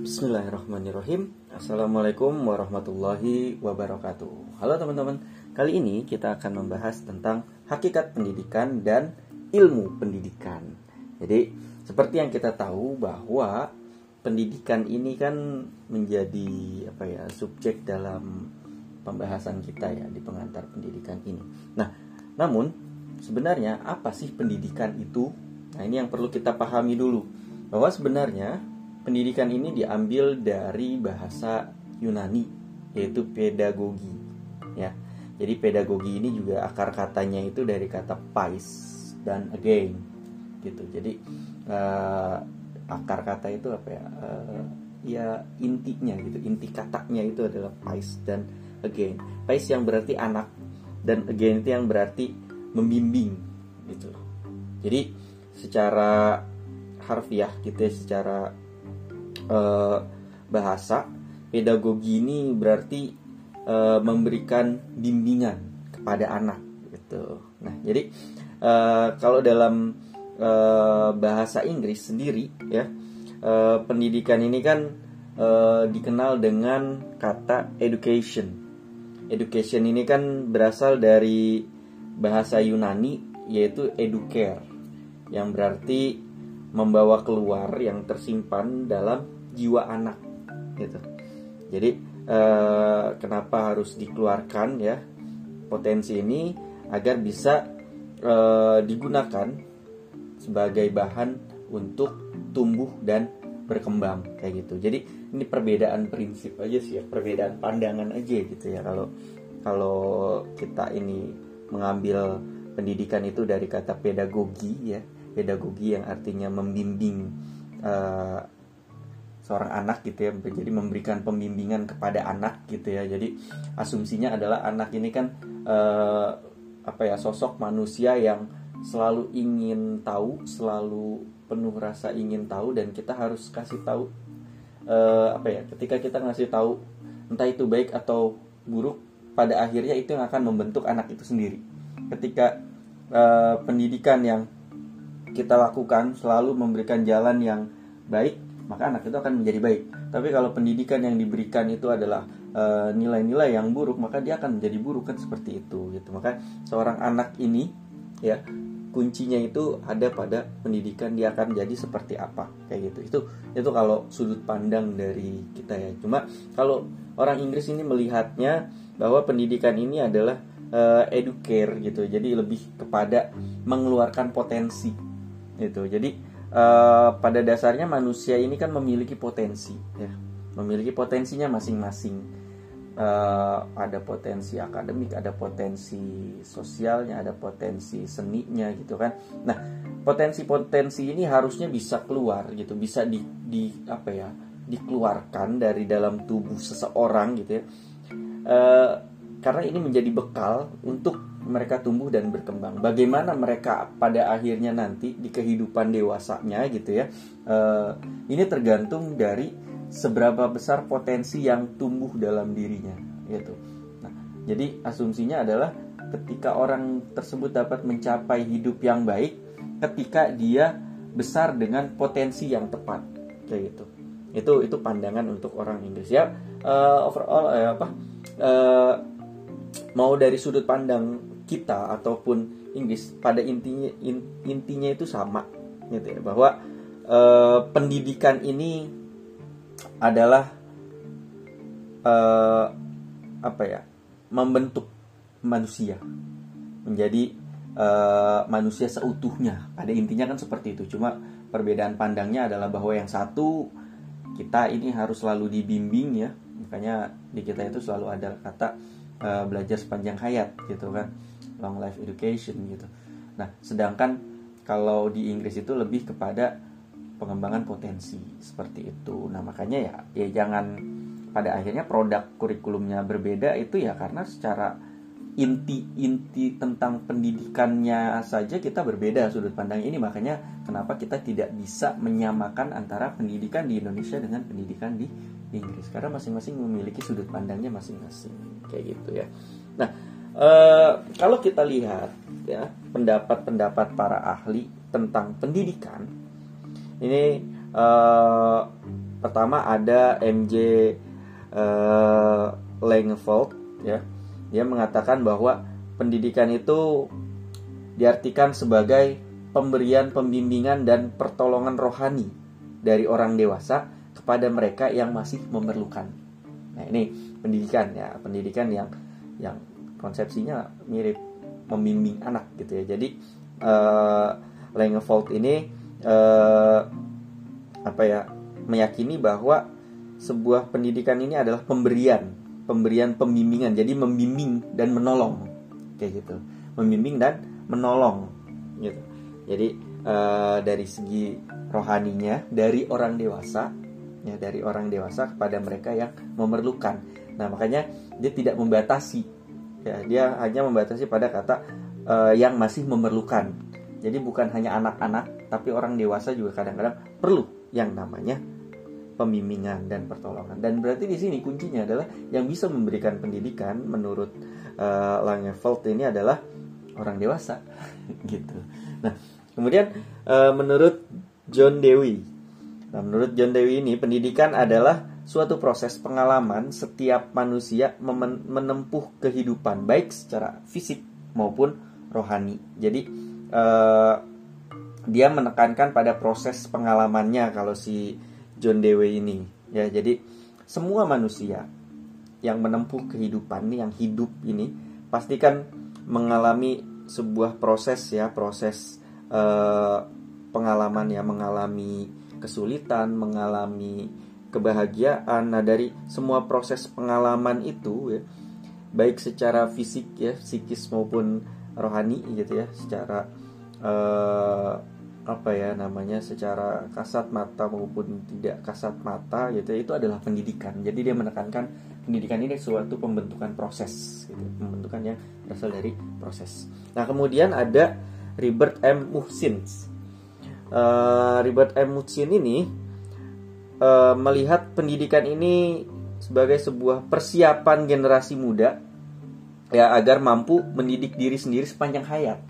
Bismillahirrahmanirrahim. Assalamualaikum warahmatullahi wabarakatuh. Halo teman-teman. Kali ini kita akan membahas tentang Hakikat pendidikan dan ilmu pendidikan. Jadi seperti yang kita tahu bahwa Pendidikan ini kan menjadi apa ya subjek dalam pembahasan kita ya di pengantar pendidikan ini. Nah namun sebenarnya apa sih pendidikan itu? Nah ini yang perlu kita pahami dulu. Bahwa sebenarnya pendidikan ini diambil dari bahasa Yunani yaitu pedagogi ya. Jadi pedagogi ini juga akar katanya itu dari kata pais dan again gitu. Jadi uh, akar kata itu apa ya? Uh, ya intinya gitu. Inti katanya itu adalah pais dan again. Pais yang berarti anak dan again itu yang berarti membimbing gitu. Jadi secara harfiah gitu ya secara uh, bahasa pedagogi ini berarti uh, memberikan bimbingan kepada anak gitu. Nah, jadi uh, kalau dalam uh, bahasa Inggris sendiri ya uh, pendidikan ini kan uh, dikenal dengan kata education. Education ini kan berasal dari bahasa Yunani yaitu educare yang berarti membawa keluar yang tersimpan dalam jiwa anak gitu. Jadi eh, kenapa harus dikeluarkan ya potensi ini agar bisa eh, digunakan sebagai bahan untuk tumbuh dan berkembang kayak gitu. Jadi ini perbedaan prinsip aja sih ya, perbedaan pandangan aja gitu ya kalau kalau kita ini mengambil pendidikan itu dari kata pedagogi ya, pedagogi yang artinya membimbing uh, seorang anak gitu ya jadi memberikan pembimbingan kepada anak gitu ya. Jadi asumsinya adalah anak ini kan uh, apa ya sosok manusia yang selalu ingin tahu selalu penuh rasa ingin tahu dan kita harus kasih tahu uh, apa ya ketika kita ngasih tahu entah itu baik atau buruk pada akhirnya itu yang akan membentuk anak itu sendiri. Ketika uh, pendidikan yang kita lakukan selalu memberikan jalan yang baik maka anak itu akan menjadi baik. Tapi kalau pendidikan yang diberikan itu adalah eh, nilai-nilai uh, yang buruk, maka dia akan menjadi buruk kan seperti itu gitu. Maka seorang anak ini ya kuncinya itu ada pada pendidikan dia akan jadi seperti apa kayak gitu. Itu itu kalau sudut pandang dari kita ya. Cuma kalau orang Inggris ini melihatnya bahwa pendidikan ini adalah uh, educare gitu. Jadi lebih kepada mengeluarkan potensi gitu. Jadi uh, pada dasarnya manusia ini kan memiliki potensi ya. Memiliki potensinya masing-masing. Uh, ada potensi akademik ada potensi sosialnya ada potensi seninya gitu kan. Nah potensi-potensi ini harusnya bisa keluar gitu. Bisa di, di apa ya dikeluarkan dari dalam tubuh seseorang gitu ya. Uh, karena ini menjadi bekal untuk mereka tumbuh dan berkembang. Bagaimana mereka pada akhirnya nanti di kehidupan dewasanya gitu ya. Uh, ini tergantung dari seberapa besar potensi yang tumbuh dalam dirinya gitu. Nah, jadi asumsinya adalah ketika orang tersebut dapat mencapai hidup yang baik ketika dia besar dengan potensi yang tepat kayak gitu. Itu itu pandangan untuk orang Inggris ya. Uh, overall uh, apa uh, mau dari sudut pandang kita ataupun Inggris pada intinya in, intinya itu sama gitu ya. Bahwa e, pendidikan ini adalah e, apa ya membentuk manusia menjadi e, manusia seutuhnya. Pada intinya kan seperti itu cuma perbedaan pandangnya adalah bahwa yang satu kita ini harus selalu dibimbing ya. Makanya di kita itu selalu ada kata uh, belajar sepanjang hayat gitu kan long life education gitu. Nah, sedangkan kalau di Inggris itu lebih kepada pengembangan potensi seperti itu. Nah, makanya ya ya jangan pada akhirnya produk kurikulumnya berbeda itu ya karena secara inti-inti tentang pendidikannya saja kita berbeda sudut pandang ini makanya kenapa kita tidak bisa menyamakan antara pendidikan di Indonesia dengan pendidikan di Inggris karena masing-masing memiliki sudut pandangnya masing-masing kayak gitu ya. Nah, Eh, kalau kita lihat ya pendapat-pendapat para ahli tentang pendidikan ini uh, pertama ada MJ uh, Langevold ya dia mengatakan bahwa pendidikan itu diartikan sebagai pemberian pembimbingan dan pertolongan rohani dari orang dewasa kepada mereka yang masih memerlukan. Nah, ini pendidikan ya, pendidikan yang yang konsepsinya mirip membimbing anak gitu ya. Jadi uh, Langevold ini uh, apa ya meyakini bahwa sebuah pendidikan ini adalah pemberian, pemberian pembimbingan. Jadi membimbing dan menolong kayak gitu. Membimbing dan menolong gitu. Jadi uh, dari segi rohaninya dari orang dewasa ya dari orang dewasa kepada mereka yang memerlukan. Nah, makanya dia tidak membatasi ya, dia hanya membatasi pada kata uh, yang masih memerlukan. Jadi bukan hanya anak-anak tapi orang dewasa juga kadang-kadang perlu yang namanya pembimbingan dan pertolongan. Dan berarti di sini kuncinya adalah yang bisa memberikan pendidikan menurut uh, Langevold ini adalah orang dewasa gitu. Nah, kemudian uh, menurut John Dewey. Nah, menurut John Dewey ini pendidikan adalah suatu proses pengalaman setiap manusia menempuh kehidupan baik secara fisik maupun rohani. Jadi uh, dia menekankan pada proses pengalamannya kalau si John Dewey ini ya. Jadi semua manusia yang menempuh kehidupan yang hidup ini pastikan mengalami sebuah proses ya. Proses uh, pengalaman ya. Mengalami kesulitan mengalami kebahagiaan. Nah dari semua proses pengalaman itu ya baik secara fisik ya psikis maupun rohani gitu ya secara uh, apa ya namanya secara kasat mata maupun tidak kasat mata gitu itu adalah pendidikan. Jadi dia menekankan pendidikan ini suatu pembentukan proses gitu. Pembentukan yang berasal dari proses. Nah kemudian ada Robert M. Muhsin uh, Robert M Muhsin ini uh, melihat pendidikan ini sebagai sebuah persiapan generasi muda ya agar mampu mendidik diri sendiri sepanjang hayat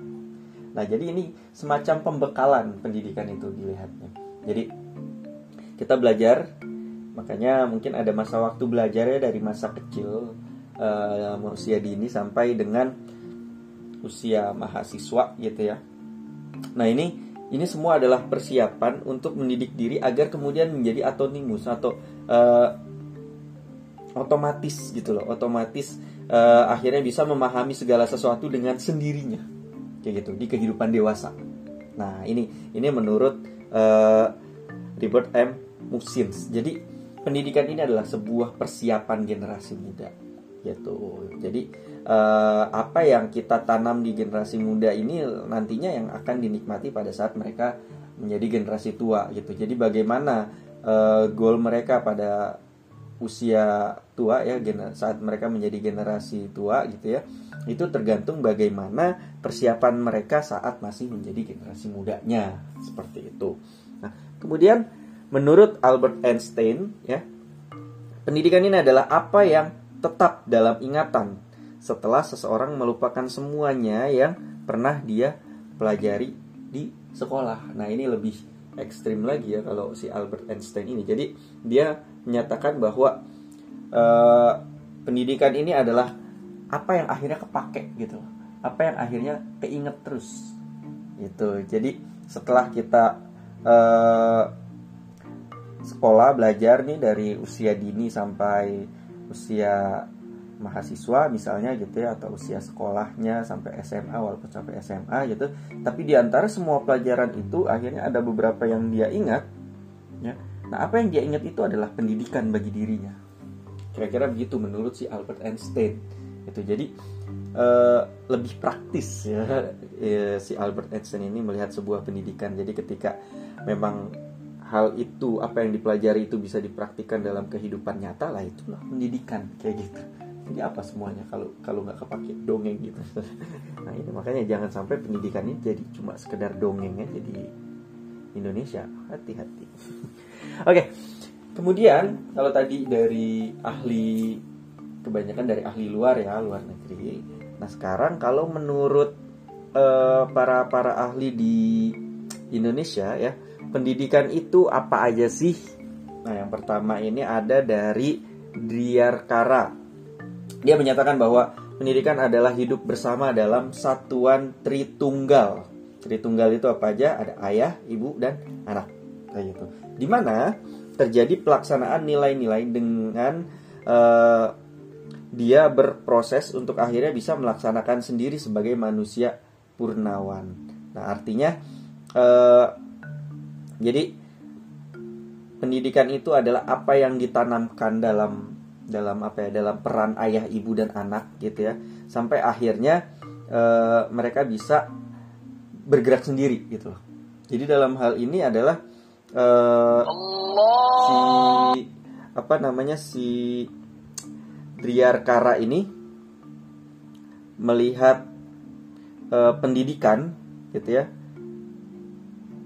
Nah, jadi ini semacam pembekalan pendidikan itu dilihatnya. Jadi kita belajar, makanya mungkin ada masa waktu belajar ya dari masa kecil uh, usia dini sampai dengan usia mahasiswa gitu ya. Nah, ini ini semua adalah persiapan untuk mendidik diri agar kemudian menjadi autonimus atau uh, otomatis gitu loh, otomatis uh, akhirnya bisa memahami segala sesuatu dengan sendirinya kayak gitu di kehidupan dewasa. Nah ini ini menurut uh, Robert M. Musins. Jadi pendidikan ini adalah sebuah persiapan generasi muda, gitu. Jadi uh, apa yang kita tanam di generasi muda ini nantinya yang akan dinikmati pada saat mereka menjadi generasi tua, gitu. Jadi bagaimana uh, goal mereka pada usia tua ya saat mereka menjadi generasi tua gitu ya itu tergantung bagaimana persiapan mereka saat masih menjadi generasi mudanya seperti itu. Nah, kemudian menurut Albert Einstein ya pendidikan ini adalah apa yang tetap dalam ingatan setelah seseorang melupakan semuanya yang pernah dia pelajari di sekolah. Nah, ini lebih ekstrim lagi ya kalau si Albert Einstein ini. Jadi dia menyatakan bahwa uh, pendidikan ini adalah apa yang akhirnya kepake gitu apa yang akhirnya keinget terus gitu jadi setelah kita uh, sekolah belajar nih dari usia dini sampai usia mahasiswa misalnya gitu ya atau usia sekolahnya sampai SMA walaupun sampai SMA gitu. Tapi di antara semua pelajaran itu akhirnya ada beberapa yang dia ingat ya. Nah apa yang dia ingat itu adalah pendidikan bagi dirinya. Kira-kira begitu menurut si Albert Einstein. Itu jadi uh, lebih praktis ya, ya si Albert Einstein ini melihat sebuah pendidikan. Jadi ketika memang hal itu apa yang dipelajari itu bisa dipraktikkan dalam kehidupan nyata lah itulah pendidikan kayak gitu jadi apa semuanya kalau kalau nggak kepake dongeng gitu. Nah ini makanya jangan sampai pendidikan ini jadi cuma sekedar dongeng aja di Indonesia. Hati-hati. Oke. Okay. kemudian kalau tadi dari ahli kebanyakan dari ahli luar ya luar negeri. Nah sekarang kalau menurut uh, para para ahli di Indonesia ya pendidikan itu apa aja sih? Nah, yang pertama ini ada dari Driarkara. Dia menyatakan bahwa pendidikan adalah hidup bersama dalam satuan Tritunggal. Tritunggal itu apa aja? Ada ayah, ibu, dan anak. Kayak gitu. Di mana terjadi pelaksanaan nilai-nilai dengan uh, dia berproses untuk akhirnya bisa melaksanakan sendiri sebagai manusia purnawan. Nah, artinya uh, jadi pendidikan itu adalah apa yang ditanamkan dalam dalam apa ya dalam peran ayah ibu dan anak gitu ya. Sampai akhirnya e, mereka bisa bergerak sendiri gitu loh. Jadi dalam hal ini adalah e, si apa namanya si Driarkara ini melihat e, pendidikan gitu ya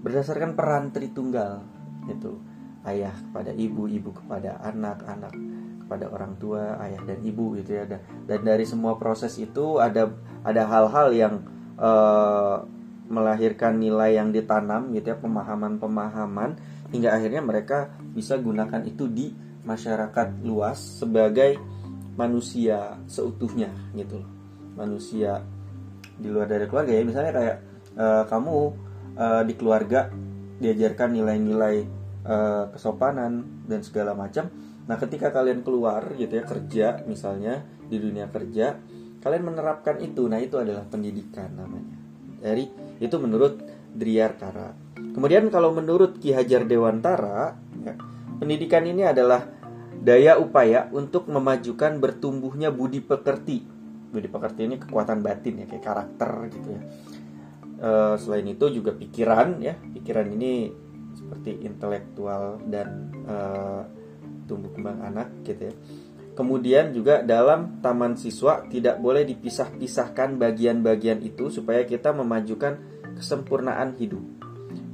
berdasarkan peran Tritunggal gitu. Ayah kepada ibu, ibu kepada anak, anak kepada orang tua, ayah dan ibu gitu ya. Dan dari semua proses itu ada ada hal-hal yang uh, melahirkan nilai yang ditanam gitu ya, pemahaman-pemahaman hingga akhirnya mereka bisa gunakan itu di masyarakat luas sebagai manusia seutuhnya gitu loh. Manusia di luar dari keluarga ya misalnya kayak uh, kamu uh, di keluarga diajarkan nilai-nilai kesopanan dan segala macam. Nah, ketika kalian keluar gitu ya kerja misalnya di dunia kerja, kalian menerapkan itu. Nah, itu adalah pendidikan namanya. Dari itu menurut Driarkara. Kemudian kalau menurut Ki Hajar Dewantara, ya, pendidikan ini adalah daya upaya untuk memajukan bertumbuhnya budi pekerti. Budi pekerti ini kekuatan batin ya, kayak karakter gitu ya. E, selain itu juga pikiran ya, pikiran ini seperti intelektual dan uh, tumbuh kembang anak gitu ya. Kemudian juga dalam taman siswa tidak boleh dipisah-pisahkan bagian-bagian itu supaya kita memajukan kesempurnaan hidup,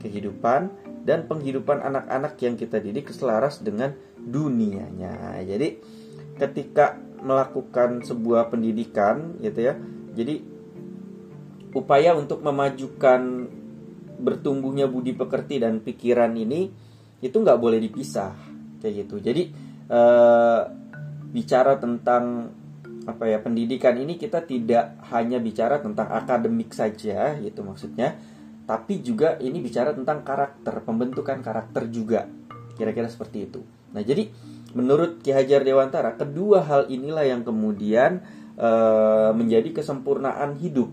kehidupan dan penghidupan anak-anak yang kita didik selaras dengan dunianya. Jadi ketika melakukan sebuah pendidikan gitu ya. Jadi upaya untuk memajukan bertumbuhnya budi pekerti dan pikiran ini itu nggak boleh dipisah kayak gitu. Jadi e, bicara tentang apa ya pendidikan ini kita tidak hanya bicara tentang akademik saja gitu maksudnya. Tapi juga ini bicara tentang karakter pembentukan karakter juga. Kira-kira seperti itu. Nah jadi menurut Ki Hajar Dewantara kedua hal inilah yang kemudian e, menjadi kesempurnaan hidup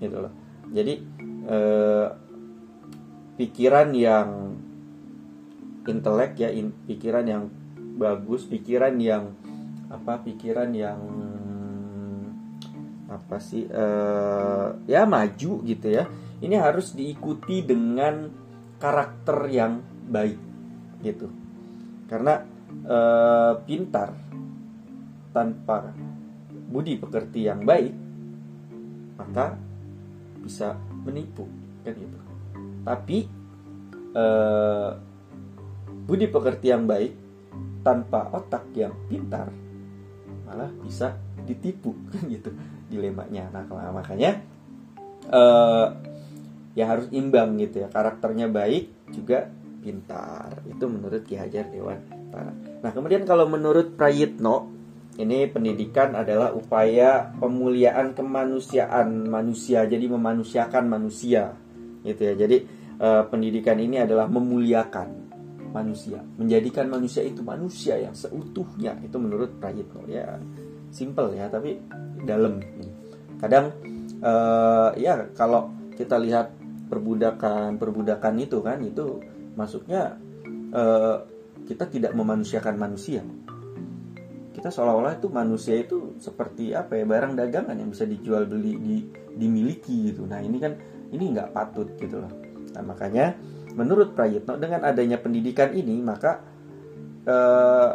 gitu loh. Jadi e, pikiran yang intelek ya in, pikiran yang bagus pikiran yang apa pikiran yang apa sih uh, ya maju gitu ya. Ini harus diikuti dengan karakter yang baik gitu. Karena uh, pintar tanpa budi pekerti yang baik maka bisa menipu kan gitu. Tapi eh, budi pekerti yang baik tanpa otak yang pintar malah bisa ditipu kan gitu dilemanya. Nah makanya eh, ya harus imbang gitu ya karakternya baik juga pintar. Itu menurut Ki Hajar Dewan Nah kemudian kalau menurut Prayitno ini pendidikan adalah upaya pemuliaan kemanusiaan manusia jadi memanusiakan manusia gitu ya. Jadi uh, pendidikan ini adalah memuliakan manusia. Menjadikan manusia itu manusia yang seutuhnya. Itu menurut Prayitno ya simple ya tapi dalam. Kadang uh, ya kalau kita lihat perbudakan perbudakan itu kan itu masuknya uh, kita tidak memanusiakan manusia. Kita seolah-olah itu manusia itu seperti apa ya barang dagangan yang bisa dijual beli di, dimiliki gitu. Nah ini kan ini nggak patut gitu loh. Nah makanya menurut Prayitno dengan adanya pendidikan ini maka eh,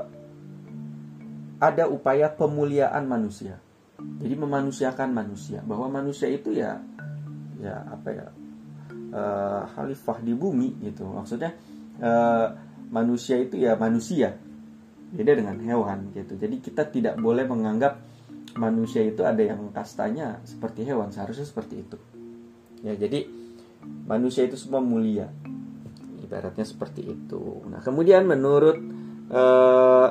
ada upaya pemuliaan manusia. Jadi memanusiakan manusia. Bahwa manusia itu ya ya apa ya eh, khalifah di bumi gitu. Maksudnya eh, manusia itu ya manusia. Beda dengan hewan gitu. Jadi kita tidak boleh menganggap manusia itu ada yang kastanya seperti hewan. Seharusnya seperti itu. Ya jadi manusia itu semua mulia ibaratnya seperti itu nah kemudian menurut uh,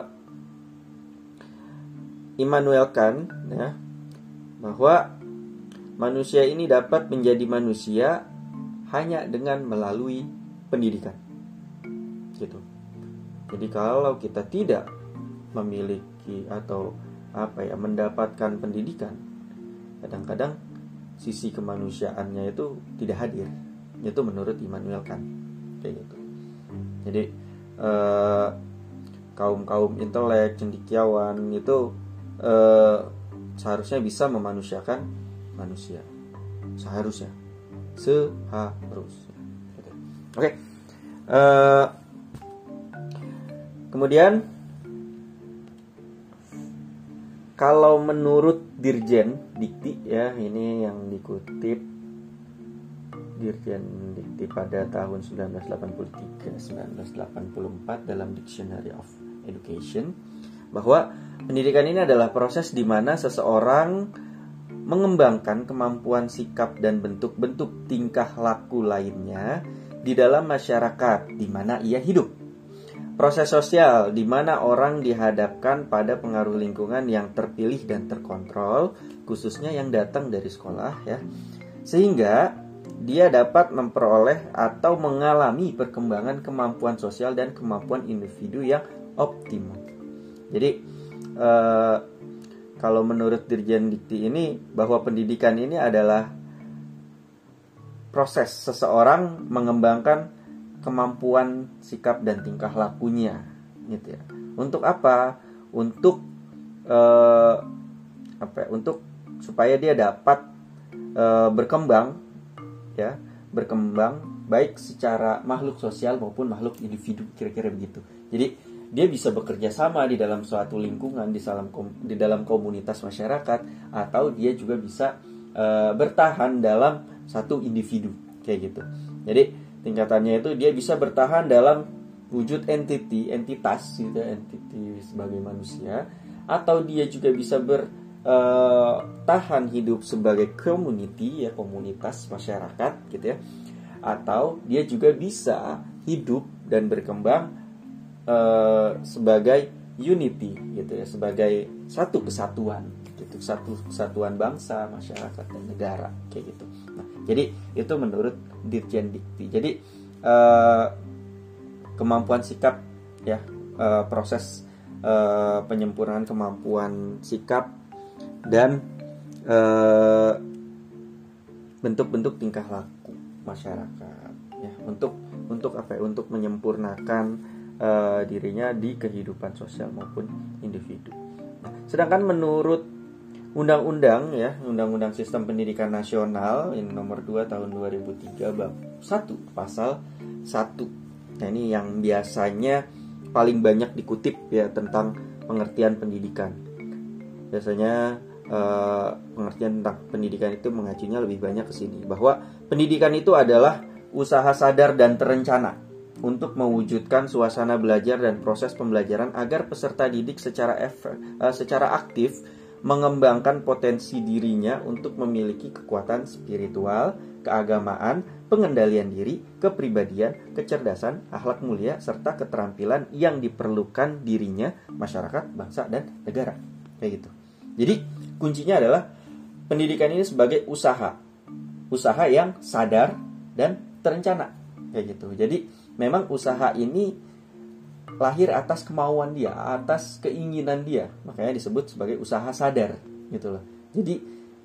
Immanuel Kant ya bahwa manusia ini dapat menjadi manusia hanya dengan melalui pendidikan. Gitu. Jadi kalau kita tidak memiliki atau apa ya mendapatkan pendidikan, kadang-kadang sisi kemanusiaannya itu tidak hadir. Itu menurut Immanuel Kant. Kayak gitu. Jadi eh, kaum kaum intelek cendikiawan itu eh, seharusnya bisa memanusiakan manusia seharusnya seharusnya oke okay. eh, kemudian kalau menurut Dirjen Dikti ya ini yang dikutip Dirjen Dikti pada tahun 1983 1984 dalam Dictionary of Education bahwa pendidikan ini adalah proses di mana seseorang mengembangkan kemampuan sikap dan bentuk-bentuk tingkah laku lainnya di dalam masyarakat di mana ia hidup. Proses sosial di mana orang dihadapkan pada pengaruh lingkungan yang terpilih dan terkontrol, khususnya yang datang dari sekolah ya. Sehingga dia dapat memperoleh atau mengalami perkembangan kemampuan sosial dan kemampuan individu yang optimal. Jadi eh, kalau menurut Dirjen Dikti ini bahwa pendidikan ini adalah proses seseorang mengembangkan kemampuan sikap dan tingkah lakunya gitu ya. Untuk apa? Untuk eh, apa ya? Untuk supaya dia dapat eh, berkembang ya, berkembang baik secara makhluk sosial maupun makhluk individu kira-kira begitu. Jadi dia bisa bekerja sama di dalam suatu lingkungan di dalam di dalam komunitas masyarakat atau dia juga bisa uh, bertahan dalam satu individu kayak gitu. Jadi tingkatannya itu dia bisa bertahan dalam wujud entity, entitas gitu, entity sebagai manusia atau dia juga bisa bertahan uh, hidup sebagai community ya komunitas masyarakat gitu ya. Atau dia juga bisa hidup dan berkembang uh, sebagai unity gitu ya sebagai satu kesatuan gitu. Satu kesatuan bangsa masyarakat dan negara kayak gitu. Nah jadi itu menurut Dirjen Dikti. Jadi uh, kemampuan sikap ya uh, proses penyempurnaan kemampuan sikap dan bentuk-bentuk uh, tingkah laku masyarakat ya untuk untuk apa ya untuk menyempurnakan uh, dirinya di kehidupan sosial maupun individu. Nah, sedangkan menurut undang-undang ya, Undang-Undang Sistem Pendidikan Nasional yang nomor 2 tahun 2003 bab 1 pasal 1. Nah, ini yang biasanya paling banyak dikutip ya tentang pengertian pendidikan. Biasanya uh, pengertian tentang pendidikan itu mengacunya lebih banyak ke sini bahwa pendidikan itu adalah usaha sadar dan terencana untuk mewujudkan suasana belajar dan proses pembelajaran agar peserta didik secara efer, uh, secara aktif mengembangkan potensi dirinya untuk memiliki kekuatan spiritual, keagamaan, pengendalian diri, kepribadian, kecerdasan, akhlak mulia, serta keterampilan yang diperlukan dirinya, masyarakat, bangsa, dan negara. Kayak gitu. Jadi kuncinya adalah pendidikan ini sebagai usaha, usaha yang sadar dan terencana. Kayak gitu. Jadi memang usaha ini lahir atas kemauan dia, atas keinginan dia, makanya disebut sebagai usaha sadar, gitu loh. Jadi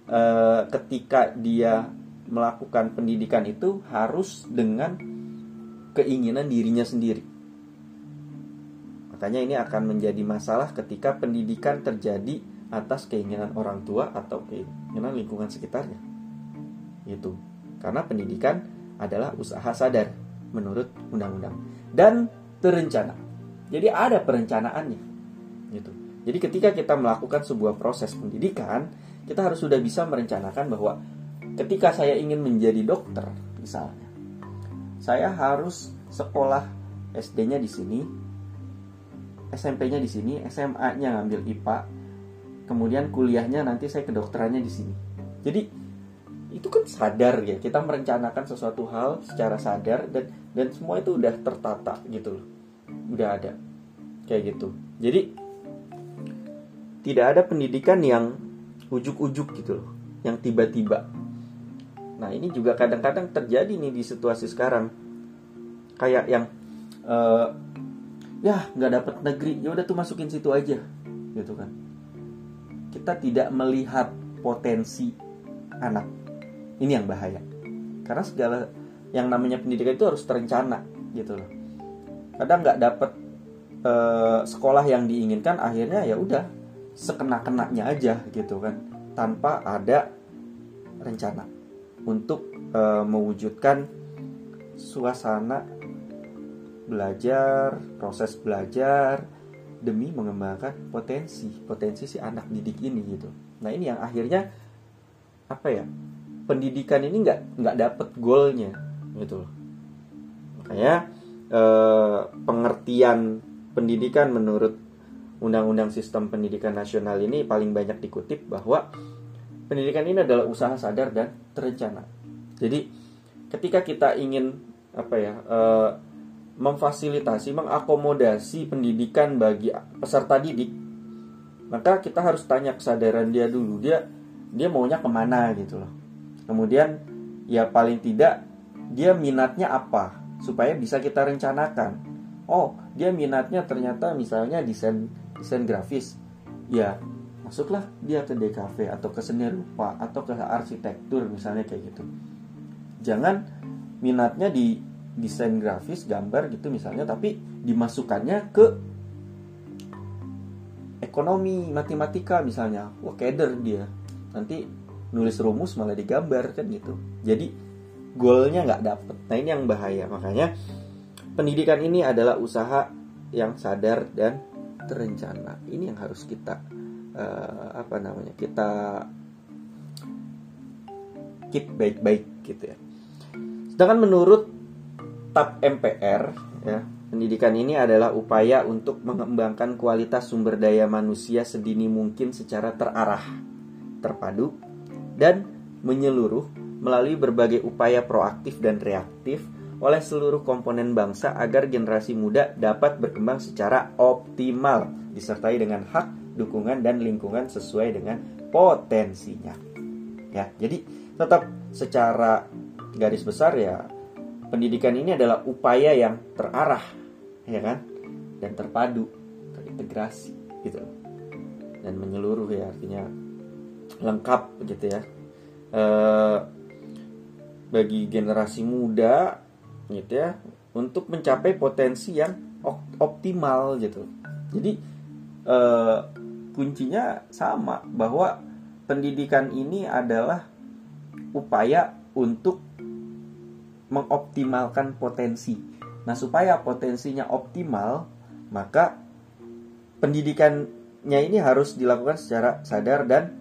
e, ketika dia melakukan pendidikan itu harus dengan keinginan dirinya sendiri. Makanya ini akan menjadi masalah ketika pendidikan terjadi atas keinginan orang tua atau keinginan lingkungan sekitarnya. Itu. Karena pendidikan adalah usaha sadar menurut undang-undang dan terencana. Jadi ada perencanaannya. Gitu. Jadi ketika kita melakukan sebuah proses pendidikan, kita harus sudah bisa merencanakan bahwa ketika saya ingin menjadi dokter misalnya, saya harus sekolah SD-nya di sini, SMP-nya di sini, SMA-nya ngambil IPA, kemudian kuliahnya nanti saya kedokterannya di sini. Jadi itu kan sadar ya kita merencanakan sesuatu hal secara sadar dan dan semua itu udah tertata gitu loh. Udah ada. Kayak gitu. Jadi tidak ada pendidikan yang ujuk-ujuk gitu loh yang tiba-tiba. Nah ini juga kadang-kadang terjadi nih di situasi sekarang. Kayak yang uh, ya nggak dapat negeri ya udah tuh masukin situ aja gitu kan kita tidak melihat potensi anak. Ini yang bahaya. Karena segala yang namanya pendidikan itu harus terencana gitu loh. Kadang nggak dapet uh, sekolah yang diinginkan akhirnya ya udah sekena-kenanya aja gitu kan. Tanpa ada rencana untuk uh, mewujudkan suasana belajar, proses belajar demi mengembangkan potensi potensi si anak didik ini gitu. Nah ini yang akhirnya apa ya pendidikan ini nggak nggak dapet goalnya gitu loh. Makanya eh, pengertian pendidikan menurut Undang-Undang Sistem Pendidikan Nasional ini paling banyak dikutip bahwa pendidikan ini adalah usaha sadar dan terencana. Jadi ketika kita ingin apa ya uh, memfasilitasi, mengakomodasi pendidikan bagi peserta didik, maka kita harus tanya kesadaran dia dulu. Dia dia maunya ke mana gitu loh. Kemudian ya paling tidak dia minatnya apa supaya bisa kita rencanakan. Oh, dia minatnya ternyata misalnya desain desain grafis. Ya, masuklah dia ke DKV atau ke seni rupa atau ke arsitektur misalnya kayak gitu. Jangan minatnya di desain grafis gambar gitu misalnya tapi dimasukkannya ke ekonomi matematika misalnya. Wah keder dia. Nanti nulis rumus malah digambar kan gitu. Jadi goalnya nggak dapet. Nah ini yang bahaya. Makanya pendidikan ini adalah usaha yang sadar dan terencana. Ini yang harus kita uh, apa namanya kita keep baik-baik gitu ya. Sedangkan menurut TAP MPR ya pendidikan ini adalah upaya untuk mengembangkan kualitas sumber daya manusia sedini mungkin secara terarah terpadu dan menyeluruh melalui berbagai upaya proaktif dan reaktif oleh seluruh komponen bangsa agar generasi muda dapat berkembang secara optimal disertai dengan hak, dukungan dan lingkungan sesuai dengan potensinya. Ya, jadi tetap secara garis besar ya pendidikan ini adalah upaya yang terarah ya kan? Dan terpadu terintegrasi gitu. Dan menyeluruh ya artinya lengkap gitu ya. E, bagi generasi muda gitu ya untuk mencapai potensi yang optimal gitu. Jadi e, kuncinya sama bahwa pendidikan ini adalah upaya untuk mengoptimalkan potensi. Nah, supaya potensinya optimal, maka pendidikannya ini harus dilakukan secara sadar dan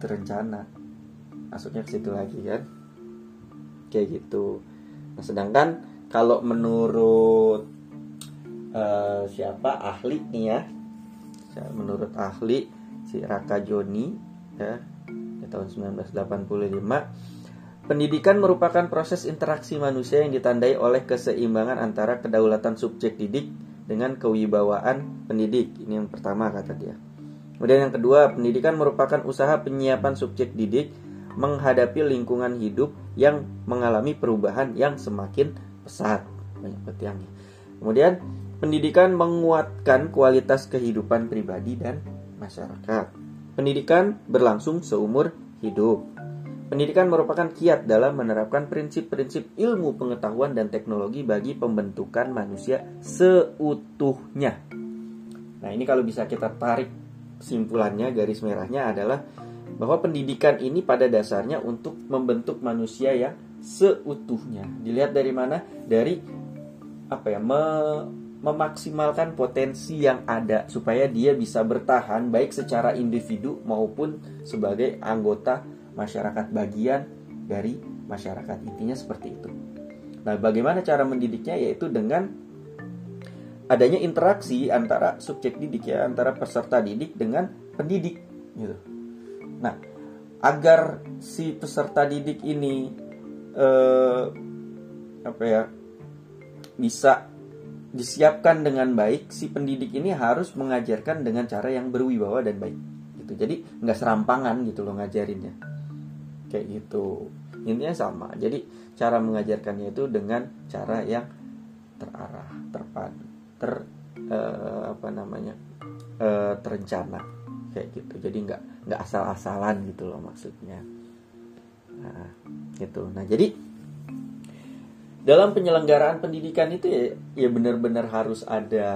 terencana. Masuknya ke situ lagi kan. Kayak gitu. Nah, sedangkan kalau menurut uh, siapa ahli nih ya. Menurut ahli si Raka Joni ya, di tahun 1985 Pendidikan merupakan proses interaksi manusia yang ditandai oleh keseimbangan antara kedaulatan subjek didik dengan kewibawaan pendidik. Ini yang pertama kata dia. Kemudian yang kedua, pendidikan merupakan usaha penyiapan subjek didik menghadapi lingkungan hidup yang mengalami perubahan yang semakin pesat. Banyak petiangnya. Kemudian, pendidikan menguatkan kualitas kehidupan pribadi dan masyarakat. Pendidikan berlangsung seumur hidup. Pendidikan merupakan kiat dalam menerapkan prinsip-prinsip ilmu pengetahuan dan teknologi bagi pembentukan manusia seutuhnya. Nah, ini kalau bisa kita tarik kesimpulannya, garis merahnya adalah bahwa pendidikan ini pada dasarnya untuk membentuk manusia yang seutuhnya. Dilihat dari mana? Dari apa ya? Me memaksimalkan potensi yang ada supaya dia bisa bertahan baik secara individu maupun sebagai anggota masyarakat bagian dari masyarakat intinya seperti itu. Nah, bagaimana cara mendidiknya yaitu dengan adanya interaksi antara subjek didik ya, antara peserta didik dengan pendidik gitu. Nah, agar si peserta didik ini eh, apa ya bisa disiapkan dengan baik, si pendidik ini harus mengajarkan dengan cara yang berwibawa dan baik. Gitu. Jadi nggak serampangan gitu loh ngajarinnya. Kayak gitu. Intinya sama. Jadi cara mengajarkannya itu dengan cara yang terarah, terpadu, ter eh, apa namanya? Eh, terencana kayak gitu. Jadi nggak nggak asal-asalan gitu loh maksudnya. Nah, gitu. Nah, jadi dalam penyelenggaraan pendidikan itu ya, ya benar-benar harus ada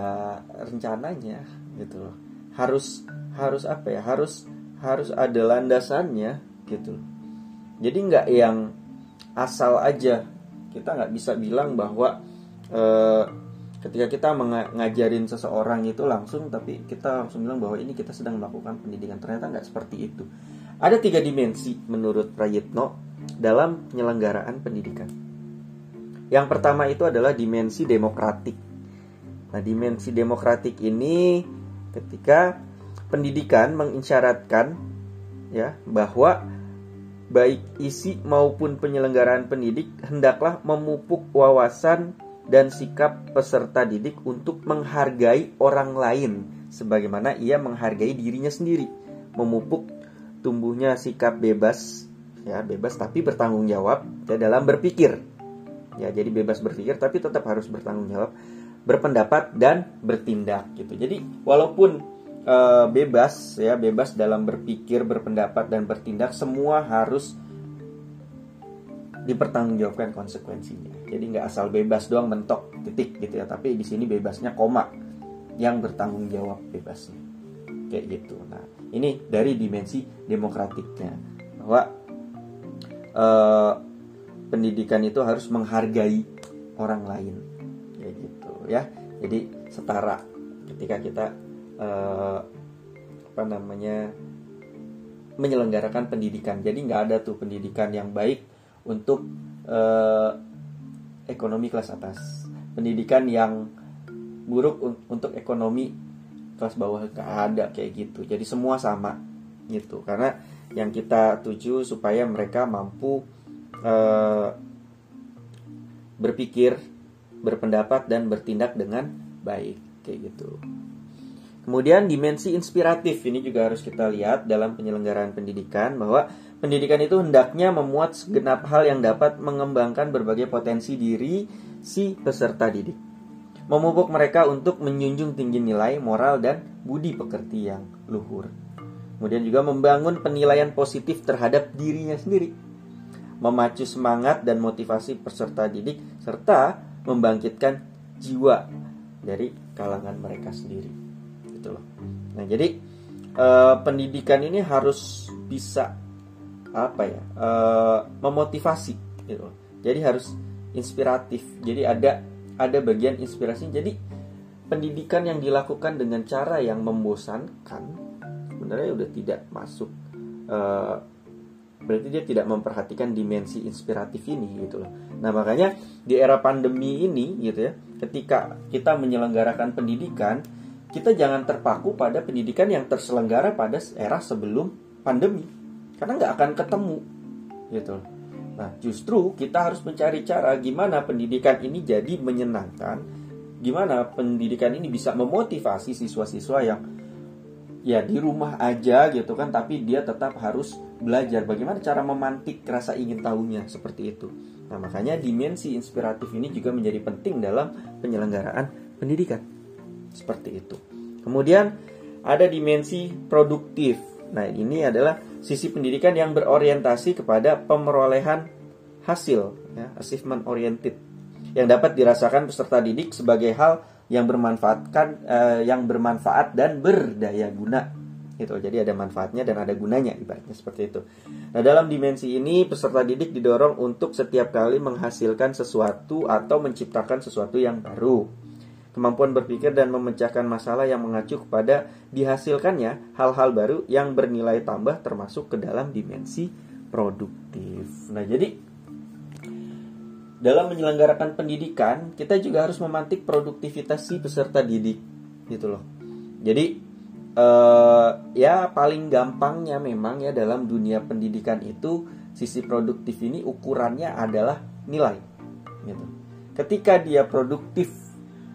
rencananya gitu loh harus harus apa ya harus harus ada landasannya gitu jadi nggak yang asal aja. Kita nggak bisa bilang bahwa eh, ketika kita mengajarin seseorang itu langsung tapi kita langsung bilang bahwa ini kita sedang melakukan pendidikan. Ternyata nggak seperti itu. Ada tiga dimensi menurut Prayitno dalam penyelenggaraan pendidikan. Yang pertama itu adalah dimensi demokratik. Nah, dimensi demokratik ini ketika pendidikan mengisyaratkan ya bahwa baik isi maupun penyelenggaraan pendidik hendaklah memupuk wawasan dan sikap peserta didik untuk menghargai orang lain sebagaimana ia menghargai dirinya sendiri, memupuk tumbuhnya sikap bebas ya bebas tapi bertanggung jawab ya, dalam berpikir. Ya jadi bebas berpikir tapi tetap harus bertanggung jawab berpendapat dan bertindak gitu. Jadi walaupun e, bebas ya bebas dalam berpikir berpendapat dan bertindak semua harus dipertanggungjawabkan konsekuensinya. Jadi nggak asal bebas doang mentok titik gitu ya tapi di sini bebasnya koma yang bertanggung jawab bebasnya. Kayak gitu. Nah ini dari dimensi demokratiknya bahwa uh, pendidikan itu harus menghargai orang lain. Ya gitu ya. Jadi setara ketika kita eh, apa namanya menyelenggarakan pendidikan. Jadi nggak ada tuh pendidikan yang baik untuk eh, ekonomi kelas atas. Pendidikan yang buruk un untuk ekonomi kelas bawah. Nggak ada kayak gitu. Jadi semua sama gitu. Karena yang kita tuju supaya mereka mampu uh, berpikir, berpendapat dan bertindak dengan baik. Kayak gitu. Kemudian dimensi inspiratif ini juga harus kita lihat dalam penyelenggaraan pendidikan bahwa pendidikan itu hendaknya memuat segenap hal yang dapat mengembangkan berbagai potensi diri si peserta didik. Memupuk mereka untuk menjunjung tinggi nilai, moral, dan budi pekerti yang luhur. Kemudian juga membangun penilaian positif terhadap dirinya sendiri memacu semangat dan motivasi peserta didik, serta membangkitkan jiwa dari kalangan mereka sendiri. Nah, jadi eh, pendidikan ini harus bisa apa ya? Eh, memotivasi gitu. Jadi harus inspiratif. Jadi ada ada bagian inspirasi. Jadi pendidikan yang dilakukan dengan cara yang membosankan sebenarnya udah tidak masuk eh, berarti dia tidak memperhatikan dimensi inspiratif ini gitu loh. Nah makanya di era pandemi ini gitu ya, ketika kita menyelenggarakan pendidikan, kita jangan terpaku pada pendidikan yang terselenggara pada era sebelum pandemi, karena nggak akan ketemu gitu. Nah justru kita harus mencari cara gimana pendidikan ini jadi menyenangkan, gimana pendidikan ini bisa memotivasi siswa-siswa yang ya di rumah aja gitu kan. Tapi dia tetap harus belajar. Bagaimana cara memantik rasa ingin tahunya seperti itu. Nah makanya dimensi inspiratif ini juga menjadi penting dalam penyelenggaraan pendidikan seperti itu kemudian ada dimensi produktif nah ini adalah sisi pendidikan yang berorientasi kepada pemerolehan hasil ya, achievement oriented yang dapat dirasakan peserta didik sebagai hal yang bermanfaatkan uh, yang bermanfaat dan berdaya guna gitu. Jadi ada manfaatnya dan ada gunanya ibaratnya seperti itu. Nah, dalam dimensi ini peserta didik didorong untuk setiap kali menghasilkan sesuatu atau menciptakan sesuatu yang baru. Kemampuan berpikir dan memecahkan masalah yang mengacu kepada dihasilkannya hal-hal baru yang bernilai tambah termasuk ke dalam dimensi produktif. Nah, jadi dalam menyelenggarakan pendidikan kita juga harus memantik produktivitas si peserta didik gitu loh jadi uh, ya paling gampangnya memang ya dalam dunia pendidikan itu sisi produktif ini ukurannya adalah nilai gitu ketika dia produktif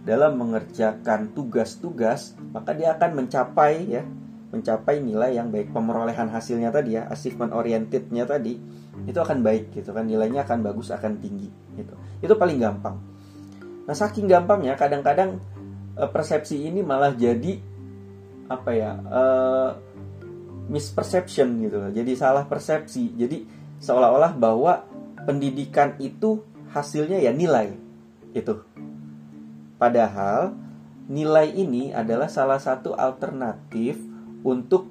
dalam mengerjakan tugas-tugas, maka dia akan mencapai ya, mencapai nilai yang baik pemerolehan hasilnya tadi ya, achievement orientednya tadi itu akan baik gitu kan, nilainya akan bagus, akan tinggi gitu. Itu paling gampang. Nah, saking gampangnya kadang-kadang eh, persepsi ini malah jadi apa ya? Uh, misperception gitu loh. Jadi salah persepsi. Jadi seolah-olah bahwa pendidikan itu hasilnya ya nilai. Itu. Padahal nilai ini adalah salah satu alternatif untuk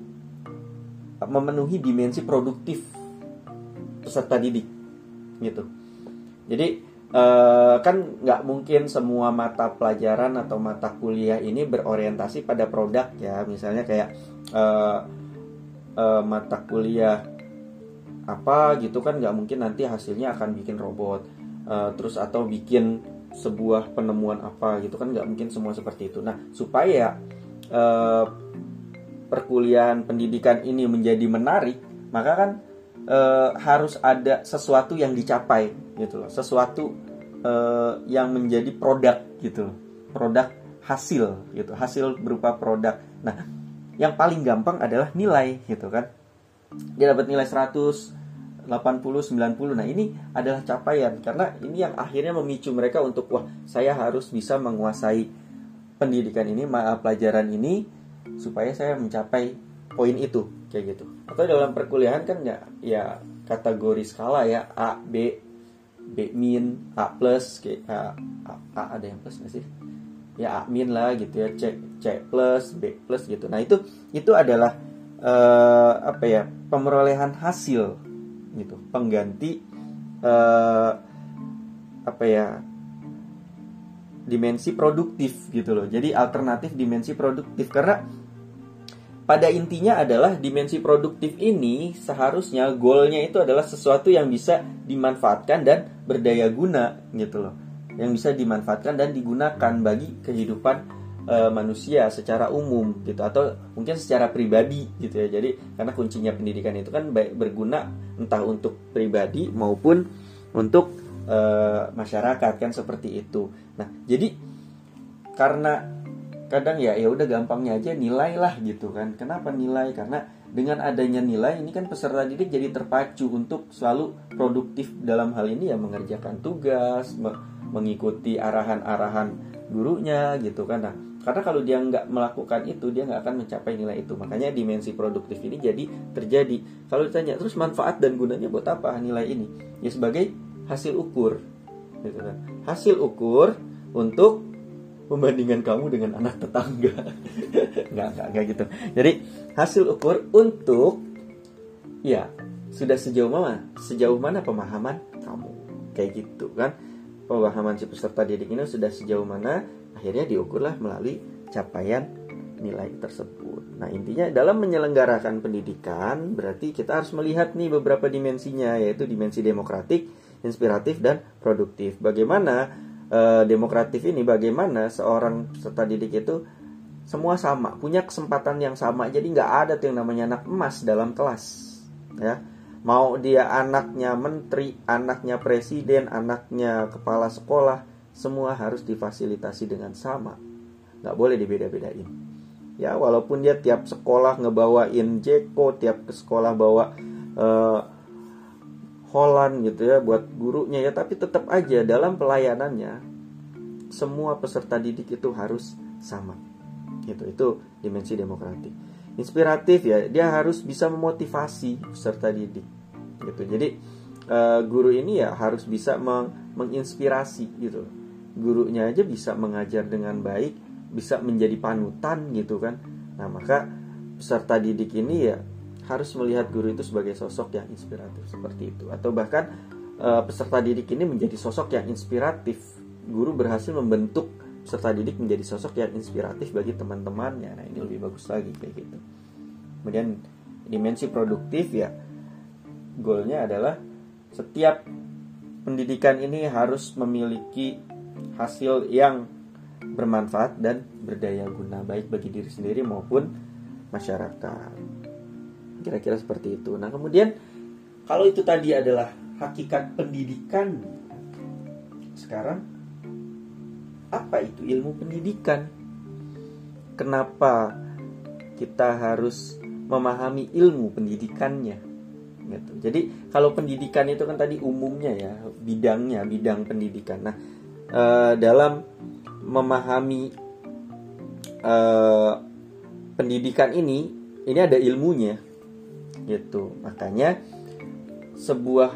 memenuhi dimensi produktif peserta didik gitu. Jadi eh, kan nggak mungkin semua mata pelajaran atau mata kuliah ini berorientasi pada produk ya, misalnya kayak eh, eh, mata kuliah apa gitu kan nggak mungkin nanti hasilnya akan bikin robot, terus atau bikin sebuah penemuan apa gitu kan nggak mungkin semua seperti itu. Nah supaya uh, perkuliahan pendidikan ini menjadi menarik, maka kan uh, harus ada sesuatu yang dicapai gitu loh, sesuatu uh, yang menjadi produk gitu, produk hasil gitu, hasil berupa produk. Nah yang paling gampang adalah nilai gitu kan. Dia dapat nilai 100 80 90 nah ini adalah capaian karena ini yang akhirnya memicu mereka untuk wah saya harus bisa menguasai pendidikan ini pelajaran ini supaya saya mencapai poin itu kayak gitu. Atau dalam perkuliahan kan ya ya kategori skala ya A B B min A plus kayak A, A, A ada yang plus nggak sih? Ya A min lah gitu ya C C plus B plus gitu. Nah itu itu adalah uh, apa ya pemerolehan hasil gitu. Pengganti uh, apa ya dimensi produktif gitu loh. Jadi alternatif dimensi produktif. Karena pada intinya adalah dimensi produktif ini seharusnya goalnya itu adalah sesuatu yang bisa dimanfaatkan dan berdaya guna gitu loh. Yang bisa dimanfaatkan dan digunakan bagi kehidupan uh, manusia secara umum gitu atau mungkin secara pribadi gitu ya. Jadi karena kuncinya pendidikan itu kan baik berguna entah untuk pribadi maupun untuk uh, masyarakat kan seperti itu. Nah, jadi karena kadang ya ya udah gampangnya aja nilai lah gitu kan. Kenapa nilai? Karena dengan adanya nilai ini kan peserta didik jadi terpacu untuk selalu produktif dalam hal ini ya mengerjakan tugas, mengikuti arahan-arahan gurunya gitu kan. Nah, karena kalau dia nggak melakukan itu, dia nggak akan mencapai nilai itu. Makanya dimensi produktif ini jadi terjadi. Kalau ditanya terus manfaat dan gunanya buat apa nilai ini? Ya sebagai hasil ukur, gitu kan? Hasil ukur untuk membandingkan kamu dengan anak tetangga. nggak, nggak, nggak gitu. Jadi hasil ukur untuk ya sudah sejauh mana sejauh mana pemahaman kamu kayak gitu kan pemahaman si peserta didik ini sudah sejauh mana akhirnya diukurlah melalui capaian nilai tersebut. Nah, intinya dalam menyelenggarakan pendidikan berarti kita harus melihat nih beberapa dimensinya yaitu dimensi demokratik, inspiratif dan produktif. Bagaimana e, demokratif ini bagaimana seorang peserta didik itu semua sama, punya kesempatan yang sama. Jadi nggak ada tuh yang namanya anak emas dalam kelas. Ya. Mau dia anaknya menteri, anaknya presiden, anaknya kepala sekolah, semua harus difasilitasi dengan sama. Nggak boleh dibeda-bedain. Ya walaupun dia tiap sekolah ngebawain Jeko tiap ke sekolah bawa uh, Holland gitu ya buat gurunya ya tapi tetap aja dalam pelayanannya semua peserta didik itu harus sama. Gitu itu dimensi demokratik inspiratif ya dia harus bisa memotivasi peserta didik. Gitu jadi uh, guru ini ya harus bisa meng menginspirasi gitu gurunya aja bisa mengajar dengan baik, bisa menjadi panutan gitu kan. Nah, maka peserta didik ini ya harus melihat guru itu sebagai sosok yang inspiratif seperti itu atau bahkan e, peserta didik ini menjadi sosok yang inspiratif. Guru berhasil membentuk peserta didik menjadi sosok yang inspiratif bagi teman-temannya. Nah, ini lebih bagus lagi kayak gitu. Kemudian dimensi produktif ya goalnya adalah setiap pendidikan ini harus memiliki hasil yang bermanfaat dan berdaya guna baik bagi diri sendiri maupun masyarakat. Kira-kira seperti itu. Nah, kemudian kalau itu tadi adalah hakikat pendidikan, sekarang apa itu ilmu pendidikan? Kenapa kita harus memahami ilmu pendidikannya? Gitu. Jadi kalau pendidikan itu kan tadi umumnya ya bidangnya bidang pendidikan. Nah uh, dalam memahami uh, pendidikan ini ini ada ilmunya gitu. Makanya sebuah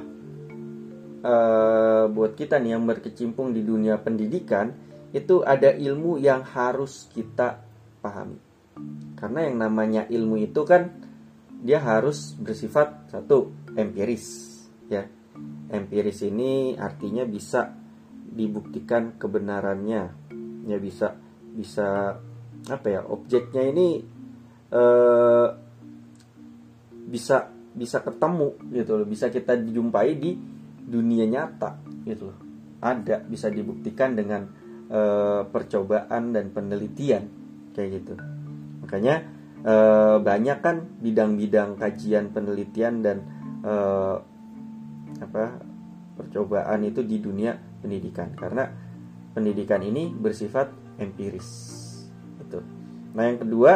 uh, buat kita nih yang berkecimpung di dunia pendidikan itu ada ilmu yang harus kita pahami. Karena yang namanya ilmu itu kan dia harus bersifat satu empiris ya. Empiris ini artinya bisa dibuktikan kebenarannya. Ya bisa bisa apa ya? Objeknya ini uh, bisa bisa ketemu gitu loh, bisa kita jumpai di dunia nyata gitu loh. Ada bisa dibuktikan dengan e, percobaan dan penelitian kayak gitu. Makanya e, banyak kan bidang-bidang kajian penelitian dan e, apa percobaan itu di dunia pendidikan karena pendidikan ini bersifat empiris. Gitu. Nah, yang kedua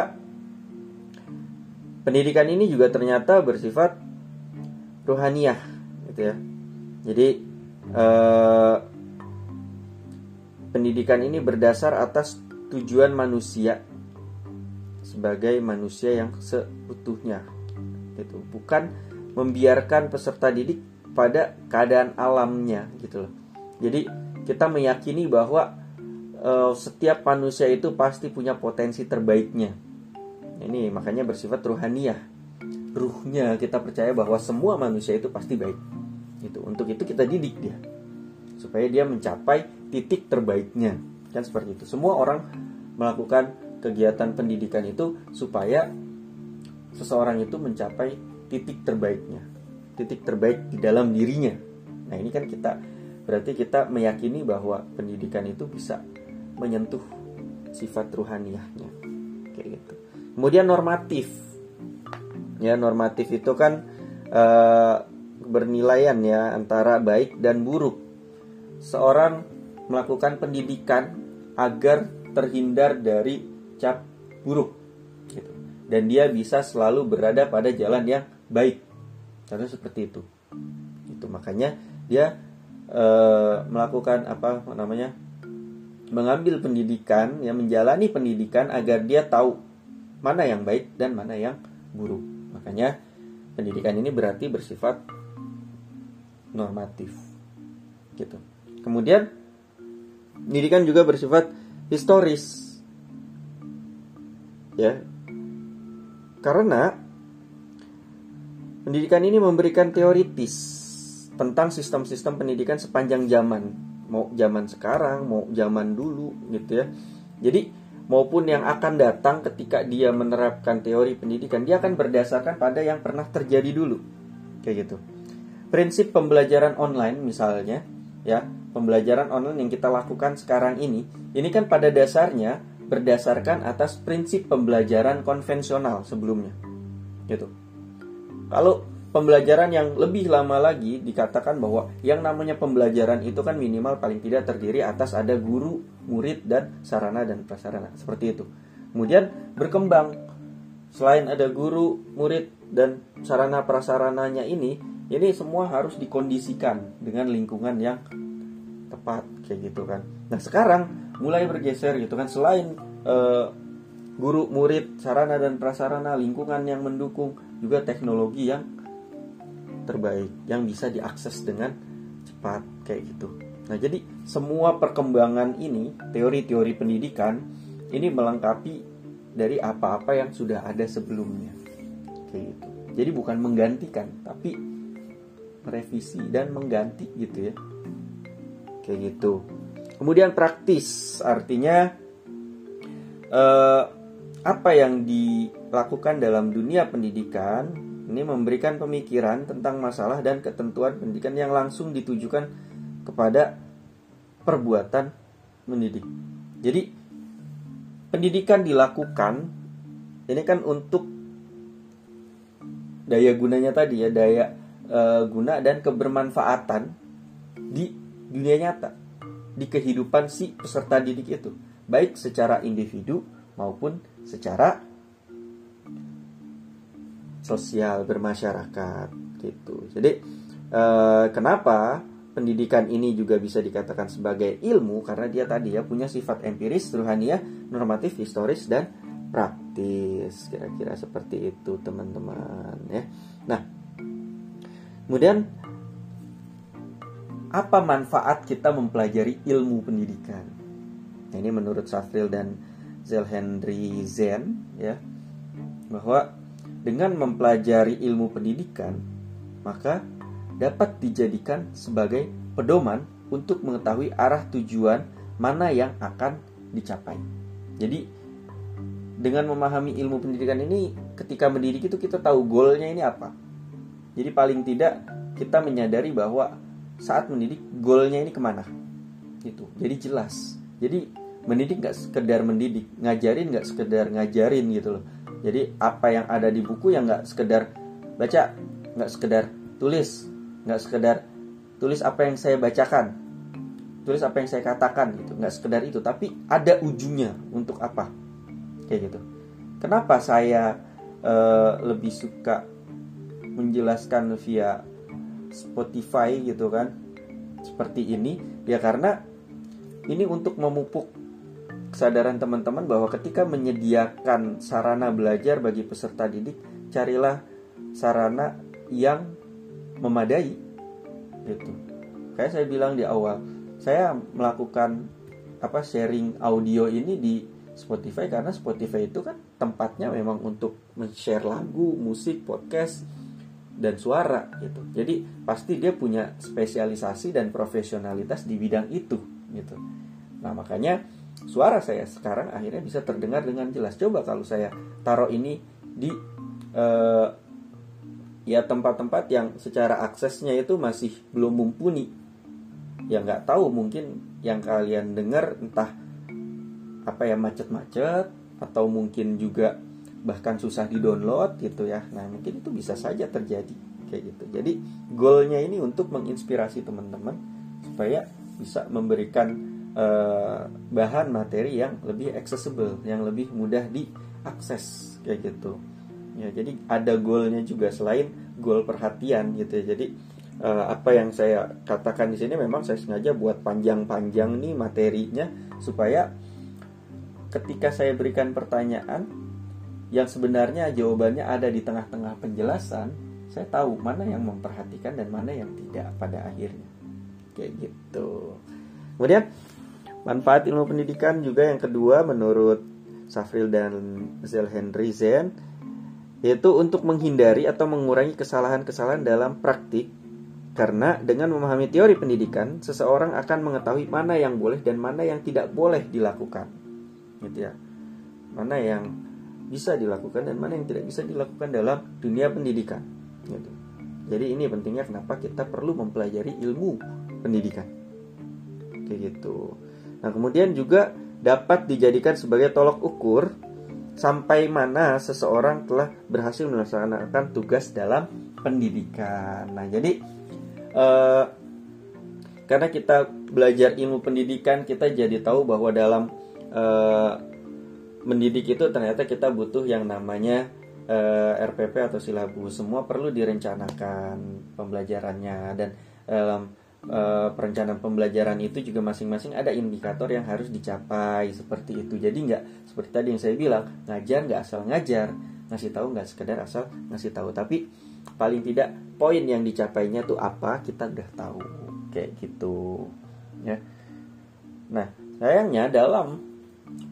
pendidikan ini juga ternyata bersifat ruhaniah gitu ya jadi eh, pendidikan ini berdasar atas tujuan manusia sebagai manusia yang seutuhnya gitu bukan membiarkan peserta didik pada keadaan alamnya gitu loh jadi kita meyakini bahwa uh, setiap manusia itu pasti punya potensi terbaiknya ini makanya bersifat ruhaniah. Ruhnya kita percaya bahwa semua manusia itu pasti baik. Itu untuk itu kita didik dia supaya dia mencapai titik terbaiknya. Kan seperti itu. Semua orang melakukan kegiatan pendidikan itu supaya seseorang itu mencapai titik terbaiknya. Titik terbaik di dalam dirinya. Nah, ini kan kita berarti kita meyakini bahwa pendidikan itu bisa menyentuh sifat ruhaniahnya. Kayak gitu. Kemudian normatif. Ya, normatif itu kan e, bernilaian ya antara baik dan buruk. Seorang melakukan pendidikan agar terhindar dari cap buruk gitu. Dan dia bisa selalu berada pada jalan yang baik. Karena seperti itu. Itu makanya dia e, melakukan apa namanya? mengambil pendidikan, ya menjalani pendidikan agar dia tahu mana yang baik dan mana yang buruk. Makanya pendidikan ini berarti bersifat normatif. Gitu. Kemudian pendidikan juga bersifat historis. Ya. Karena pendidikan ini memberikan teoritis tentang sistem-sistem pendidikan sepanjang zaman, mau zaman sekarang, mau zaman dulu gitu ya. Jadi maupun yang akan datang ketika dia menerapkan teori pendidikan, dia akan berdasarkan pada yang pernah terjadi dulu. Kayak gitu. Prinsip pembelajaran online misalnya, ya, pembelajaran online yang kita lakukan sekarang ini, ini kan pada dasarnya berdasarkan atas prinsip pembelajaran konvensional sebelumnya. Gitu. Kalau pembelajaran yang lebih lama lagi dikatakan bahwa yang namanya pembelajaran itu kan minimal paling tidak terdiri atas ada guru, murid dan sarana dan prasarana seperti itu. Kemudian berkembang selain ada guru, murid dan sarana prasarananya ini, ini semua harus dikondisikan dengan lingkungan yang tepat kayak gitu kan. Nah, sekarang mulai bergeser gitu kan selain uh, guru, murid, sarana dan prasarana, lingkungan yang mendukung juga teknologi yang terbaik yang bisa diakses dengan cepat kayak gitu. Nah, jadi semua perkembangan ini, teori-teori pendidikan ini melengkapi dari apa-apa yang sudah ada sebelumnya. Kayak gitu. Jadi bukan menggantikan, tapi merevisi dan mengganti gitu ya. Kayak gitu. Kemudian praktis, artinya eh, apa yang dilakukan dalam dunia pendidikan ini memberikan pemikiran tentang masalah dan ketentuan pendidikan yang langsung ditujukan kepada perbuatan mendidik. Jadi pendidikan dilakukan ini kan untuk daya gunanya tadi ya, daya e, guna dan kebermanfaatan di dunia nyata. di kehidupan si peserta didik itu, baik secara individu maupun secara sosial bermasyarakat gitu. Jadi eh, kenapa pendidikan ini juga bisa dikatakan sebagai ilmu karena dia tadi ya punya sifat empiris, ruhaniah, normatif, historis dan praktis. Kira-kira seperti itu teman-teman ya. Nah, kemudian apa manfaat kita mempelajari ilmu pendidikan? Nah, ini menurut Safril dan Zelhenry Zen ya bahwa dengan mempelajari ilmu pendidikan maka dapat dijadikan sebagai pedoman untuk mengetahui arah tujuan mana yang akan dicapai. Jadi dengan memahami ilmu pendidikan ini ketika mendidik itu kita tahu goalnya ini apa. Jadi paling tidak kita menyadari bahwa saat mendidik goalnya ini ke mana. Gitu. Jadi jelas. Jadi mendidik nggak sekedar mendidik, ngajarin nggak sekedar ngajarin gitu loh. Jadi apa yang ada di buku yang nggak sekedar baca, nggak sekedar tulis, nggak sekedar tulis apa yang saya bacakan tulis apa yang saya katakan gitu. Nggak sekedar itu tapi ada ujungnya untuk apa? Kayak gitu. Kenapa saya uh, lebih suka menjelaskan via Spotify gitu kan seperti ini? Ya karena ini untuk memupuk kesadaran teman-teman bahwa ketika menyediakan sarana belajar bagi peserta didik carilah sarana yang memadai gitu kayak saya bilang di awal saya melakukan apa sharing audio ini di Spotify karena Spotify itu kan tempatnya memang untuk share lagu, musik, podcast dan suara gitu. Jadi pasti dia punya spesialisasi dan profesionalitas di bidang itu gitu. Nah, makanya suara saya sekarang akhirnya bisa terdengar dengan jelas. Coba kalau saya taruh ini di uh, ya tempat-tempat yang secara aksesnya itu masih belum mumpuni. Ya nggak tahu mungkin yang kalian dengar entah apa ya macet-macet atau mungkin juga bahkan susah di download gitu ya. Nah mungkin itu bisa saja terjadi kayak gitu. Jadi goalnya ini untuk menginspirasi teman-teman supaya bisa memberikan uh, bahan materi yang lebih accessible yang lebih mudah diakses kayak gitu. Ya jadi ada goalnya juga selain goal perhatian gitu ya. Jadi uh, apa yang saya katakan di sini memang saya sengaja buat panjang-panjang nih materinya supaya ketika saya berikan pertanyaan yang sebenarnya jawabannya ada di tengah-tengah penjelasan saya tahu mana yang memperhatikan dan mana yang tidak pada akhirnya. Kayak gitu. Kemudian manfaat ilmu pendidikan juga yang kedua menurut Safril dan Zel Henry Zen yaitu untuk menghindari atau mengurangi kesalahan-kesalahan dalam praktik. Karena dengan memahami teori pendidikan seseorang akan mengetahui mana yang boleh dan mana yang tidak boleh dilakukan. Gitu ya. Mana yang bisa dilakukan dan mana yang tidak bisa dilakukan dalam dunia pendidikan. Gitu. Jadi ini pentingnya kenapa kita perlu mempelajari ilmu pendidikan. Kayak gitu nah kemudian juga dapat dijadikan sebagai tolok ukur sampai mana seseorang telah berhasil melaksanakan tugas dalam pendidikan. Nah, jadi eh, karena kita belajar ilmu pendidikan, kita jadi tahu bahwa dalam eh, mendidik itu ternyata kita butuh yang namanya eh, RPP atau silabus. Semua perlu direncanakan pembelajarannya dan dalam uh, perencanaan pembelajaran itu juga masing-masing ada indikator yang harus dicapai seperti itu. Jadi nggak seperti tadi yang saya bilang ngajar nggak asal ngajar, ngasih tahu nggak sekedar asal ngasih tahu, tapi paling tidak poin yang dicapainya tuh apa kita udah tahu kayak gitu ya. Nah sayangnya dalam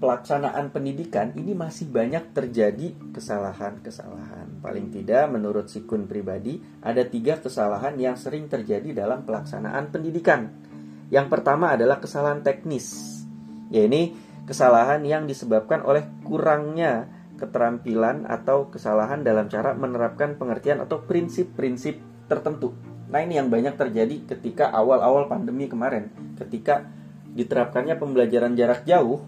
pelaksanaan pendidikan ini masih banyak terjadi kesalahan-kesalahan. Paling tidak menurut Sikun pribadi ada tiga kesalahan yang sering terjadi dalam pelaksanaan pendidikan. Yang pertama adalah kesalahan teknis. Ya ini kesalahan yang disebabkan oleh kurangnya keterampilan atau kesalahan dalam cara menerapkan pengertian atau prinsip-prinsip tertentu. Nah ini yang banyak terjadi ketika awal-awal pandemi kemarin, ketika diterapkannya pembelajaran jarak jauh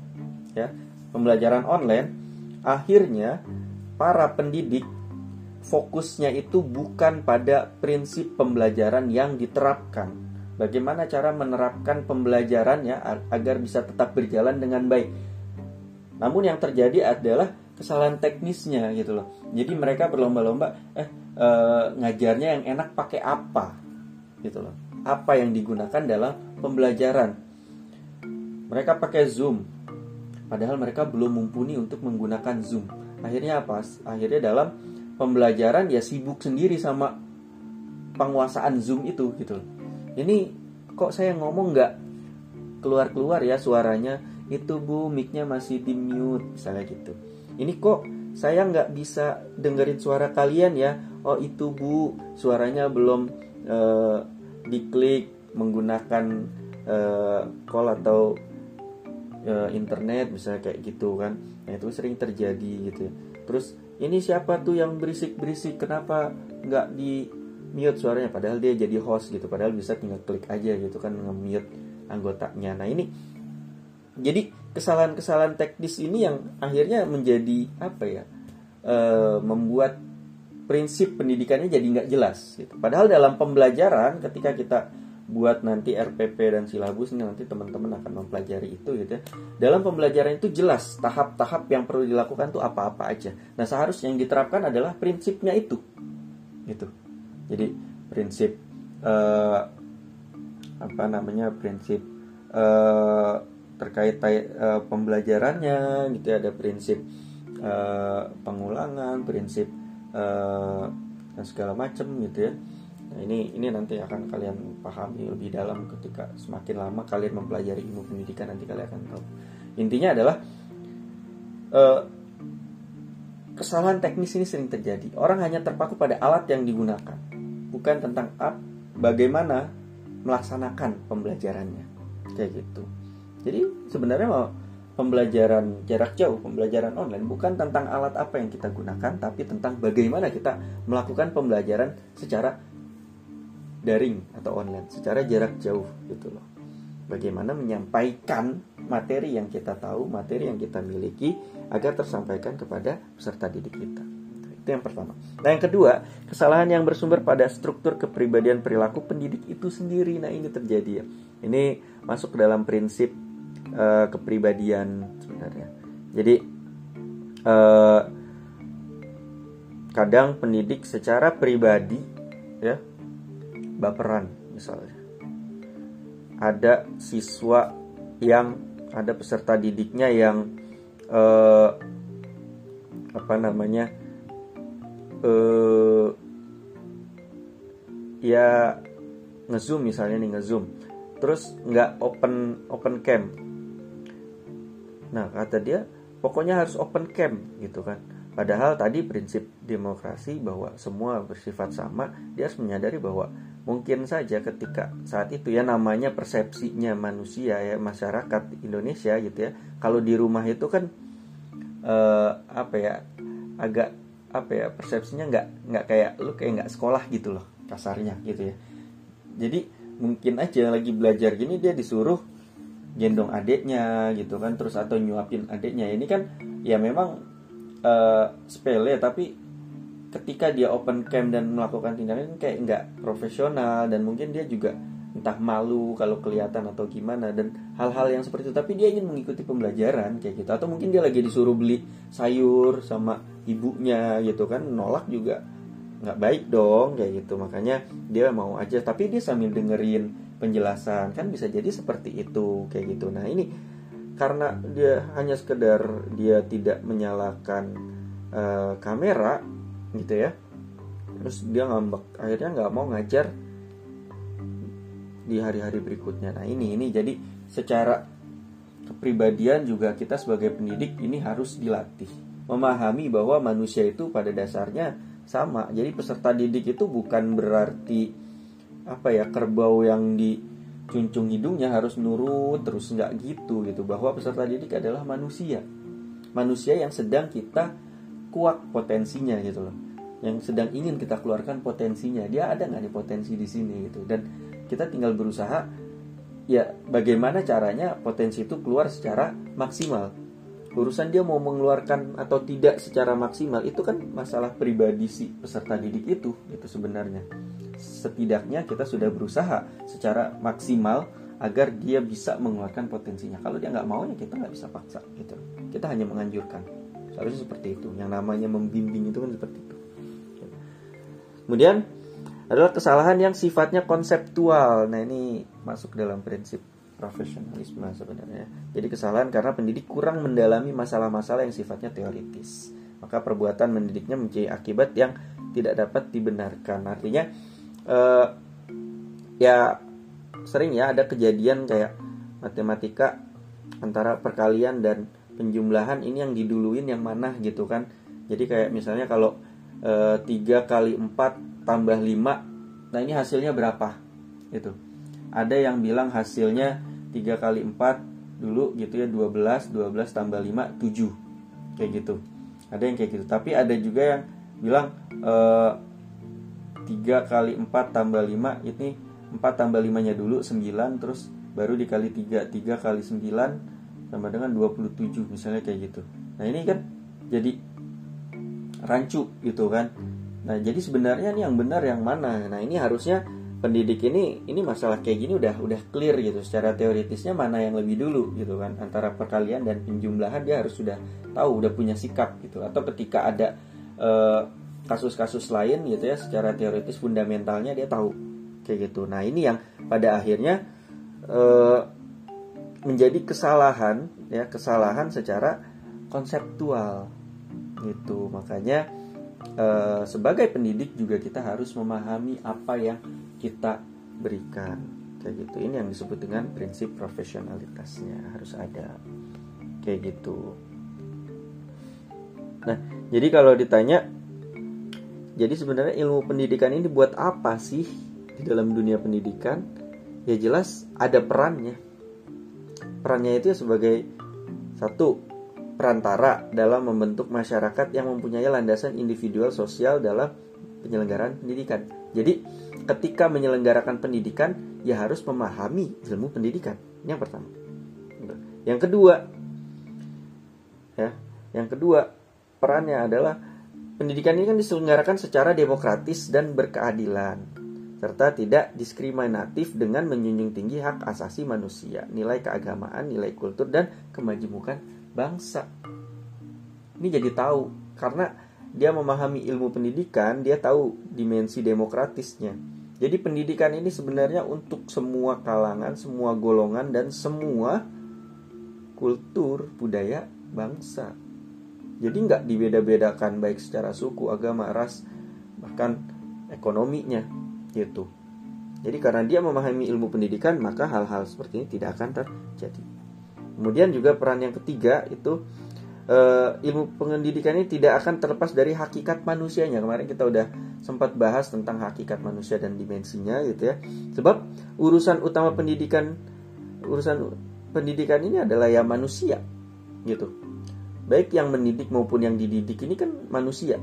ya pembelajaran online akhirnya para pendidik fokusnya itu bukan pada prinsip pembelajaran yang diterapkan bagaimana cara menerapkan pembelajarannya agar bisa tetap berjalan dengan baik. Namun yang terjadi adalah kesalahan teknisnya gitu loh. Jadi mereka berlomba-lomba eh e, ngajarnya yang enak pakai apa gitu loh. Apa yang digunakan dalam pembelajaran. Mereka pakai Zoom. Padahal mereka belum mumpuni untuk menggunakan Zoom. Akhirnya apa? Akhirnya dalam pembelajaran ya sibuk sendiri sama penguasaan Zoom itu gitu. Ini kok saya ngomong nggak keluar-keluar ya suaranya itu bu micnya masih di mute misalnya gitu ini kok saya nggak bisa dengerin suara kalian ya oh itu bu suaranya belum uh, diklik menggunakan uh, call atau uh, internet misalnya kayak gitu kan. Nah itu sering terjadi gitu ya. Terus ini siapa tuh yang berisik berisik kenapa nggak di mute suaranya? Padahal dia jadi host gitu. Padahal bisa tinggal klik aja gitu kan nge-mute anggotanya. Nah ini jadi kesalahan-kesalahan teknis ini yang akhirnya menjadi apa ya e, membuat prinsip pendidikannya jadi nggak jelas gitu. padahal dalam pembelajaran ketika kita buat nanti RPP dan silabus ini nanti teman-teman akan mempelajari itu gitu ya. Dalam pembelajaran itu jelas tahap-tahap yang perlu dilakukan tuh apa-apa aja. Nah, seharusnya yang diterapkan adalah prinsipnya itu. Gitu. Jadi prinsip uh, apa namanya? prinsip uh, terkait uh, pembelajarannya gitu ya, ada prinsip uh, pengulangan prinsip uh, dan segala macam gitu ya nah ini ini nanti akan kalian pahami lebih dalam ketika semakin lama kalian mempelajari ilmu pendidikan nanti kalian akan tahu. Intinya adalah uh, kesalahan teknis ini sering terjadi. Orang hanya terpaku pada alat yang digunakan bukan tentang ap bagaimana melaksanakan pembelajarannya. Kayak gitu. Jadi sebenarnya mau pembelajaran jarak jauh, pembelajaran online bukan tentang alat apa yang kita gunakan, tapi tentang bagaimana kita melakukan pembelajaran secara daring atau online, secara jarak jauh gitu loh. Bagaimana menyampaikan materi yang kita tahu, materi yang kita miliki agar tersampaikan kepada peserta didik kita. Itu yang pertama. Nah, yang kedua, kesalahan yang bersumber pada struktur kepribadian perilaku pendidik itu sendiri. Nah, ini terjadi ya. Ini masuk ke dalam prinsip uh, kepribadian sebenarnya. Jadi uh, kadang pendidik secara pribadi ya baperan misalnya. Ada siswa yang ada peserta didiknya yang uh, apa namanya uh, ya ngezoom misalnya nih ngezoom terus nggak open open cam Nah, kata dia, pokoknya harus open camp gitu kan. Padahal tadi prinsip demokrasi bahwa semua bersifat sama, dia harus menyadari bahwa mungkin saja ketika saat itu ya namanya persepsinya manusia ya masyarakat Indonesia gitu ya. Kalau di rumah itu kan eh, apa ya agak apa ya persepsinya nggak nggak kayak lu kayak nggak sekolah gitu loh kasarnya gitu ya. Jadi mungkin aja lagi belajar gini dia disuruh gendong adiknya gitu kan terus atau nyuapin adiknya ini kan ya memang uh, sepele tapi ketika dia open cam dan melakukan tindakan kayak nggak profesional dan mungkin dia juga entah malu kalau kelihatan atau gimana dan hal-hal yang seperti itu. Tapi dia ingin mengikuti pembelajaran kayak gitu. Atau mungkin dia lagi disuruh beli sayur sama ibunya gitu kan nolak juga nggak baik dong kayak gitu. Makanya dia mau aja. Tapi dia sambil dengerin penjelasan kan bisa jadi seperti itu kayak gitu. Nah ini karena dia hanya sekedar dia tidak menyalakan uh, kamera gitu ya. Terus dia ngambek akhirnya nggak mau ngajar di hari-hari berikutnya. Nah ini ini jadi secara kepribadian juga kita sebagai pendidik ini harus dilatih memahami bahwa manusia itu pada dasarnya sama. Jadi peserta didik itu bukan berarti apa ya kerbau yang dicuncung hidungnya harus nurut terus nggak gitu gitu. Bahwa peserta didik adalah manusia. Manusia yang sedang kita kuak potensinya gitu loh yang sedang ingin kita keluarkan potensinya dia ada nggak nih potensi di sini gitu dan kita tinggal berusaha ya bagaimana caranya potensi itu keluar secara maksimal urusan dia mau mengeluarkan atau tidak secara maksimal itu kan masalah pribadi si peserta didik itu itu sebenarnya setidaknya kita sudah berusaha secara maksimal agar dia bisa mengeluarkan potensinya. Kalau dia nggak mau ya kita nggak bisa paksa gitu. Kita hanya menganjurkan. Seharusnya seperti itu. Yang namanya membimbing itu kan seperti itu. Kemudian adalah kesalahan yang sifatnya konseptual. Nah ini masuk dalam prinsip profesionalisme sebenarnya. Jadi kesalahan karena pendidik kurang mendalami masalah-masalah yang sifatnya teoritis. Maka perbuatan mendidiknya menjadi akibat yang tidak dapat dibenarkan. Artinya uh, ya sering ya ada kejadian kayak matematika antara perkalian dan penjumlahan ini yang diduluin yang mana gitu kan. Jadi kayak misalnya kalau 3 kali 4 tambah 5 nah ini hasilnya berapa? Itu ada yang bilang hasilnya 3 kali 4 dulu gitu ya 12 12 tambah 5 7 kayak gitu. Ada yang kayak gitu. Tapi ada juga yang bilang eh, 3 kali 4 tambah 5 ini 4 tambah 5 nya dulu 9 terus baru dikali 3 3 kali 9 sama dengan 27 misalnya kayak gitu. Nah ini kan jadi rancu gitu kan. Nah jadi sebenarnya ini yang benar yang mana? Nah ini harusnya pendidik ini ini masalah kayak gini udah udah clear gitu. Secara teoritisnya mana yang lebih dulu gitu kan. Antara perkalian dan penjumlahan dia harus sudah tahu udah punya sikap gitu. Atau ketika ada eh, kasus-kasus lain gitu ya secara teoritis fundamentalnya dia tahu kayak gitu. Nah ini yang pada akhirnya uh, menjadi kesalahan ya kesalahan secara konseptual gitu. Makanya uh, sebagai pendidik juga kita harus memahami apa yang kita berikan. Kayak gitu. Ini yang disebut dengan prinsip profesionalitasnya. Harus ada. Kayak gitu. Nah jadi kalau ditanya jadi sebenarnya ilmu pendidikan ini buat apa sih di dalam dunia pendidikan? Ya jelas ada perannya. Perannya itu sebagai satu perantara dalam membentuk masyarakat yang mempunyai landasan individual sosial dalam penyelenggaraan pendidikan. Jadi, ketika menyelenggarakan pendidikan, ya harus memahami ilmu pendidikan. Ini yang pertama. Yang kedua, ya, yang kedua perannya adalah pendidikan ini kan diselenggarakan secara demokratis dan berkeadilan serta tidak diskriminatif dengan menjunjung tinggi hak asasi manusia, nilai keagamaan, nilai kultur dan kemajemukan bangsa. Ini jadi tahu karena dia memahami ilmu pendidikan, dia tahu dimensi demokratisnya. Jadi pendidikan ini sebenarnya untuk semua kalangan, semua golongan dan semua kultur, budaya, bangsa. Jadi nggak dibeda-bedakan baik secara suku, agama, ras, bahkan ekonominya gitu. Jadi karena dia memahami ilmu pendidikan, maka hal-hal seperti ini tidak akan terjadi. Kemudian juga peran yang ketiga itu uh, ilmu pendidikan ini tidak akan terlepas dari hakikat manusianya. Kemarin kita udah sempat bahas tentang hakikat manusia dan dimensinya gitu ya. Sebab urusan utama pendidikan urusan pendidikan ini adalah ya manusia gitu. Baik yang mendidik maupun yang dididik ini kan manusia.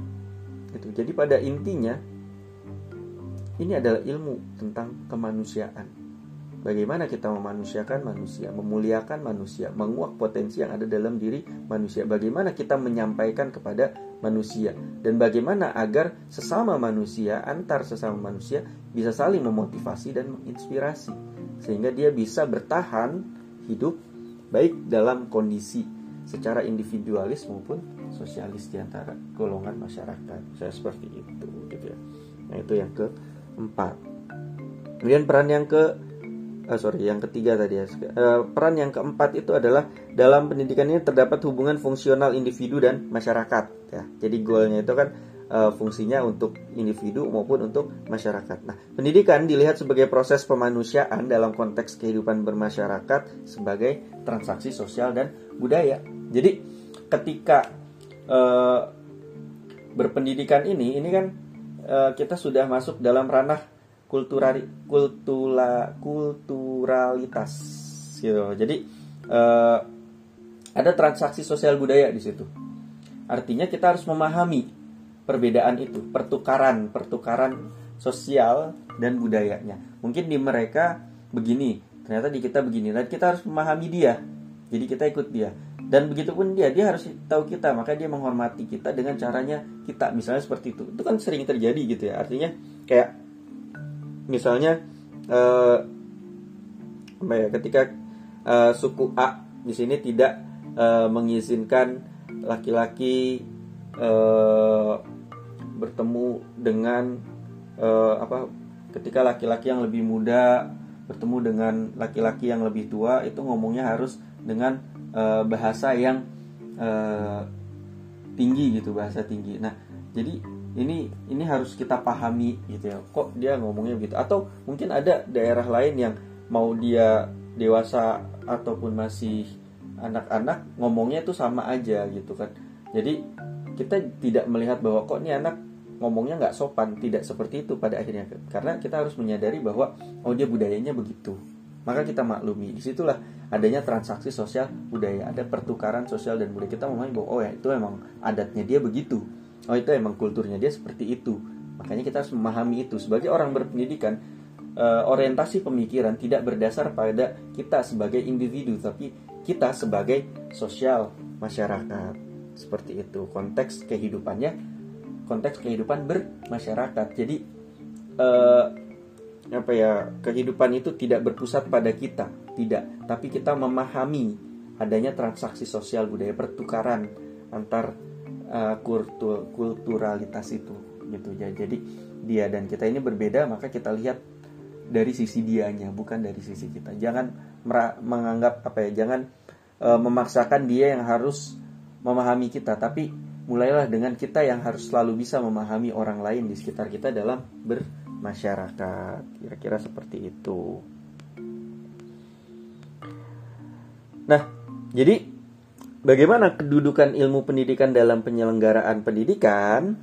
Gitu. Jadi pada intinya ini adalah ilmu tentang kemanusiaan Bagaimana kita memanusiakan manusia, memuliakan manusia, menguak potensi yang ada dalam diri manusia. Bagaimana kita menyampaikan kepada manusia dan bagaimana agar sesama manusia antar sesama manusia bisa saling memotivasi dan menginspirasi sehingga dia bisa bertahan hidup baik dalam kondisi secara individualis maupun sosialis di antara golongan masyarakat. Saya seperti itu gitu ya. Nah, itu yang keempat. Kemudian peran yang ke uh, sorry yang ketiga tadi ya. Uh, peran yang keempat itu adalah dalam pendidikan ini terdapat hubungan fungsional individu dan masyarakat ya. Jadi goalnya itu kan uh, fungsinya untuk individu maupun untuk masyarakat. Nah pendidikan dilihat sebagai proses pemanusiaan dalam konteks kehidupan bermasyarakat sebagai transaksi sosial dan budaya. Jadi ketika uh, berpendidikan ini ini kan uh, kita sudah masuk dalam ranah kulturali kultura kulturalitas. Gitu. Jadi uh, ada transaksi sosial budaya di situ. Artinya kita harus memahami perbedaan itu pertukaran pertukaran sosial dan budayanya. Mungkin di mereka begini ternyata di kita begini dan kita harus memahami dia. Jadi kita ikut dia. Dan begitu pun dia dia harus tahu kita maka dia menghormati kita dengan caranya kita. Misalnya seperti itu. Itu kan sering terjadi gitu ya. Artinya kayak misalnya uh, apa ya ketika uh, suku A di sini tidak uh, mengizinkan laki-laki uh, bertemu dengan uh, apa ketika laki-laki yang lebih muda bertemu dengan laki-laki yang lebih tua itu ngomongnya harus dengan uh, bahasa yang uh, tinggi gitu bahasa tinggi. Nah jadi ini ini harus kita pahami gitu ya. Kok dia ngomongnya gitu atau mungkin ada daerah lain yang mau dia dewasa ataupun masih anak-anak ngomongnya itu sama aja gitu kan. Jadi kita tidak melihat bahwa kok ini anak ngomongnya nggak sopan. Tidak seperti itu pada akhirnya. Karena kita harus menyadari bahwa oh dia budayanya begitu. Maka kita maklumi. Di situlah adanya transaksi sosial budaya. Ada pertukaran sosial dan budaya. Kita memahami bahwa oh ya itu emang adatnya dia begitu oh itu emang kulturnya dia seperti itu. Makanya kita harus memahami itu. Sebagai orang berpendidikan uh, orientasi pemikiran tidak berdasar pada kita sebagai individu tapi kita sebagai sosial masyarakat. Seperti itu. Konteks kehidupannya konteks kehidupan bermasyarakat. Jadi uh, apa ya kehidupan itu tidak berpusat pada kita. Tidak. Tapi kita memahami adanya transaksi sosial budaya pertukaran antar uh, kultur kulturalitas itu gitu. Ya jadi dia dan kita ini berbeda maka kita lihat dari sisi dianya bukan dari sisi kita. Jangan menganggap apa ya jangan uh, memaksakan dia yang harus memahami kita tapi mulailah dengan kita yang harus selalu bisa memahami orang lain di sekitar kita dalam bermasyarakat. Kira-kira seperti itu. Nah jadi Bagaimana kedudukan ilmu pendidikan dalam penyelenggaraan pendidikan?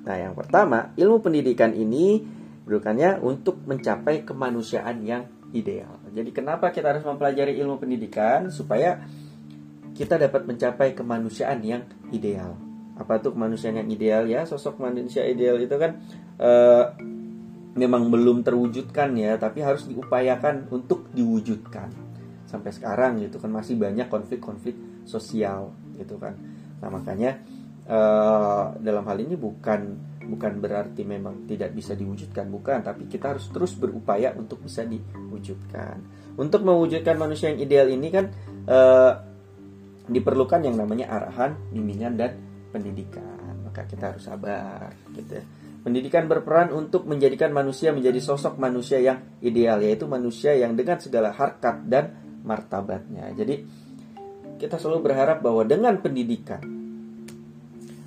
Nah, yang pertama, ilmu pendidikan ini kedudukannya untuk mencapai kemanusiaan yang ideal. Jadi, kenapa kita harus mempelajari ilmu pendidikan supaya kita dapat mencapai kemanusiaan yang ideal? Apa itu kemanusiaan yang ideal ya? Sosok manusia ideal itu kan uh, memang belum terwujudkan ya, tapi harus diupayakan untuk diwujudkan. Sampai sekarang gitu kan masih banyak konflik-konflik sosial gitu kan. Nah makanya uh, dalam hal ini bukan bukan berarti memang tidak bisa diwujudkan bukan. Tapi kita harus terus berupaya untuk bisa diwujudkan. Untuk mewujudkan manusia yang ideal ini kan uh, diperlukan yang namanya arahan bimbingan dan pendidikan. Maka kita harus sabar gitu ya. Pendidikan berperan untuk menjadikan manusia menjadi sosok manusia yang ideal, yaitu manusia yang dengan segala harkat dan martabatnya. Jadi, kita selalu berharap bahwa dengan pendidikan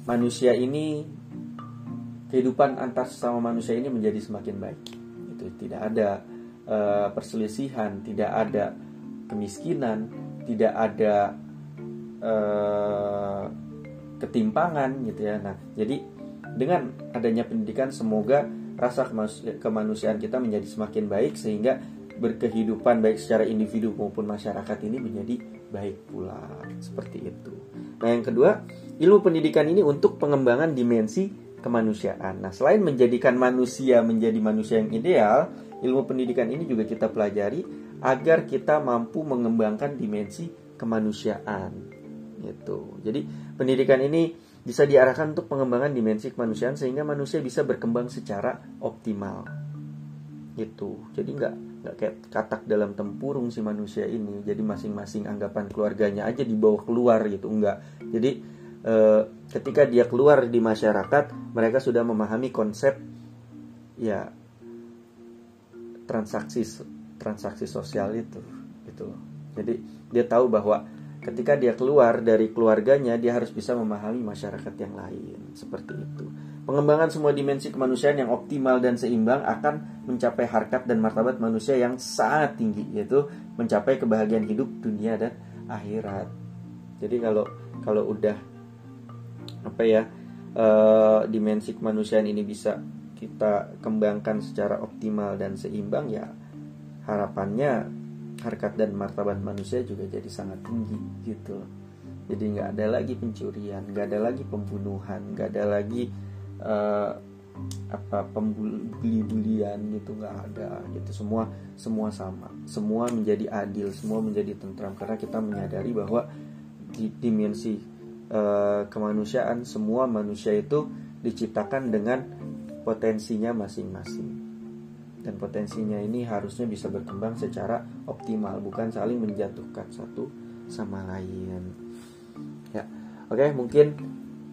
manusia ini kehidupan antar sesama manusia ini menjadi semakin baik. Itu tidak ada uh, perselisihan, tidak ada kemiskinan, tidak ada uh, ketimpangan gitu ya. Nah, jadi dengan adanya pendidikan semoga rasa kemanusiaan kita menjadi semakin baik sehingga berkehidupan baik secara individu maupun masyarakat ini menjadi baik pula seperti itu. Nah, yang kedua, ilmu pendidikan ini untuk pengembangan dimensi kemanusiaan. Nah, selain menjadikan manusia menjadi manusia yang ideal, ilmu pendidikan ini juga kita pelajari agar kita mampu mengembangkan dimensi kemanusiaan. Gitu. Jadi, pendidikan ini bisa diarahkan untuk pengembangan dimensi kemanusiaan sehingga manusia bisa berkembang secara optimal. Gitu. Jadi nggak nggak kayak katak dalam tempurung si manusia ini. Jadi masing-masing anggapan keluarganya aja dibawa keluar gitu. Enggak jadi e, ketika dia keluar di masyarakat mereka sudah memahami konsep ya transaksi transaksi sosial itu gitu jadi dia tahu bahwa ketika dia keluar dari keluarganya dia harus bisa memahami masyarakat yang lain. Seperti itu Pengembangan semua dimensi kemanusiaan yang optimal dan seimbang akan mencapai harkat dan martabat manusia yang sangat tinggi, yaitu mencapai kebahagiaan hidup dunia dan akhirat. Jadi kalau kalau udah apa ya uh, dimensi kemanusiaan ini bisa kita kembangkan secara optimal dan seimbang ya harapannya harkat dan martabat manusia juga jadi sangat tinggi gitu jadi nggak ada lagi pencurian nggak ada lagi pembunuhan nggak ada lagi uh, apa pembuli-bulian gitu nggak ada gitu. Semua semua sama. Semua menjadi adil semua menjadi tentram. Karena kita menyadari bahwa di dimensi uh, kemanusiaan semua manusia itu diciptakan dengan potensinya masing-masing. Dan potensinya ini harusnya bisa berkembang secara optimal bukan saling menjatuhkan satu sama lain. Ya oke mungkin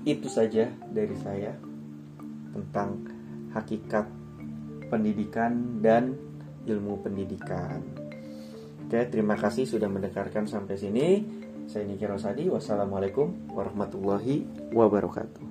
itu saja dari saya tentang hakikat pendidikan dan ilmu pendidikan. Oke terima kasih sudah mendengarkan sampai sini. Saya Niki Rosadi. Wassalamualaikum warahmatullahi wabarakatuh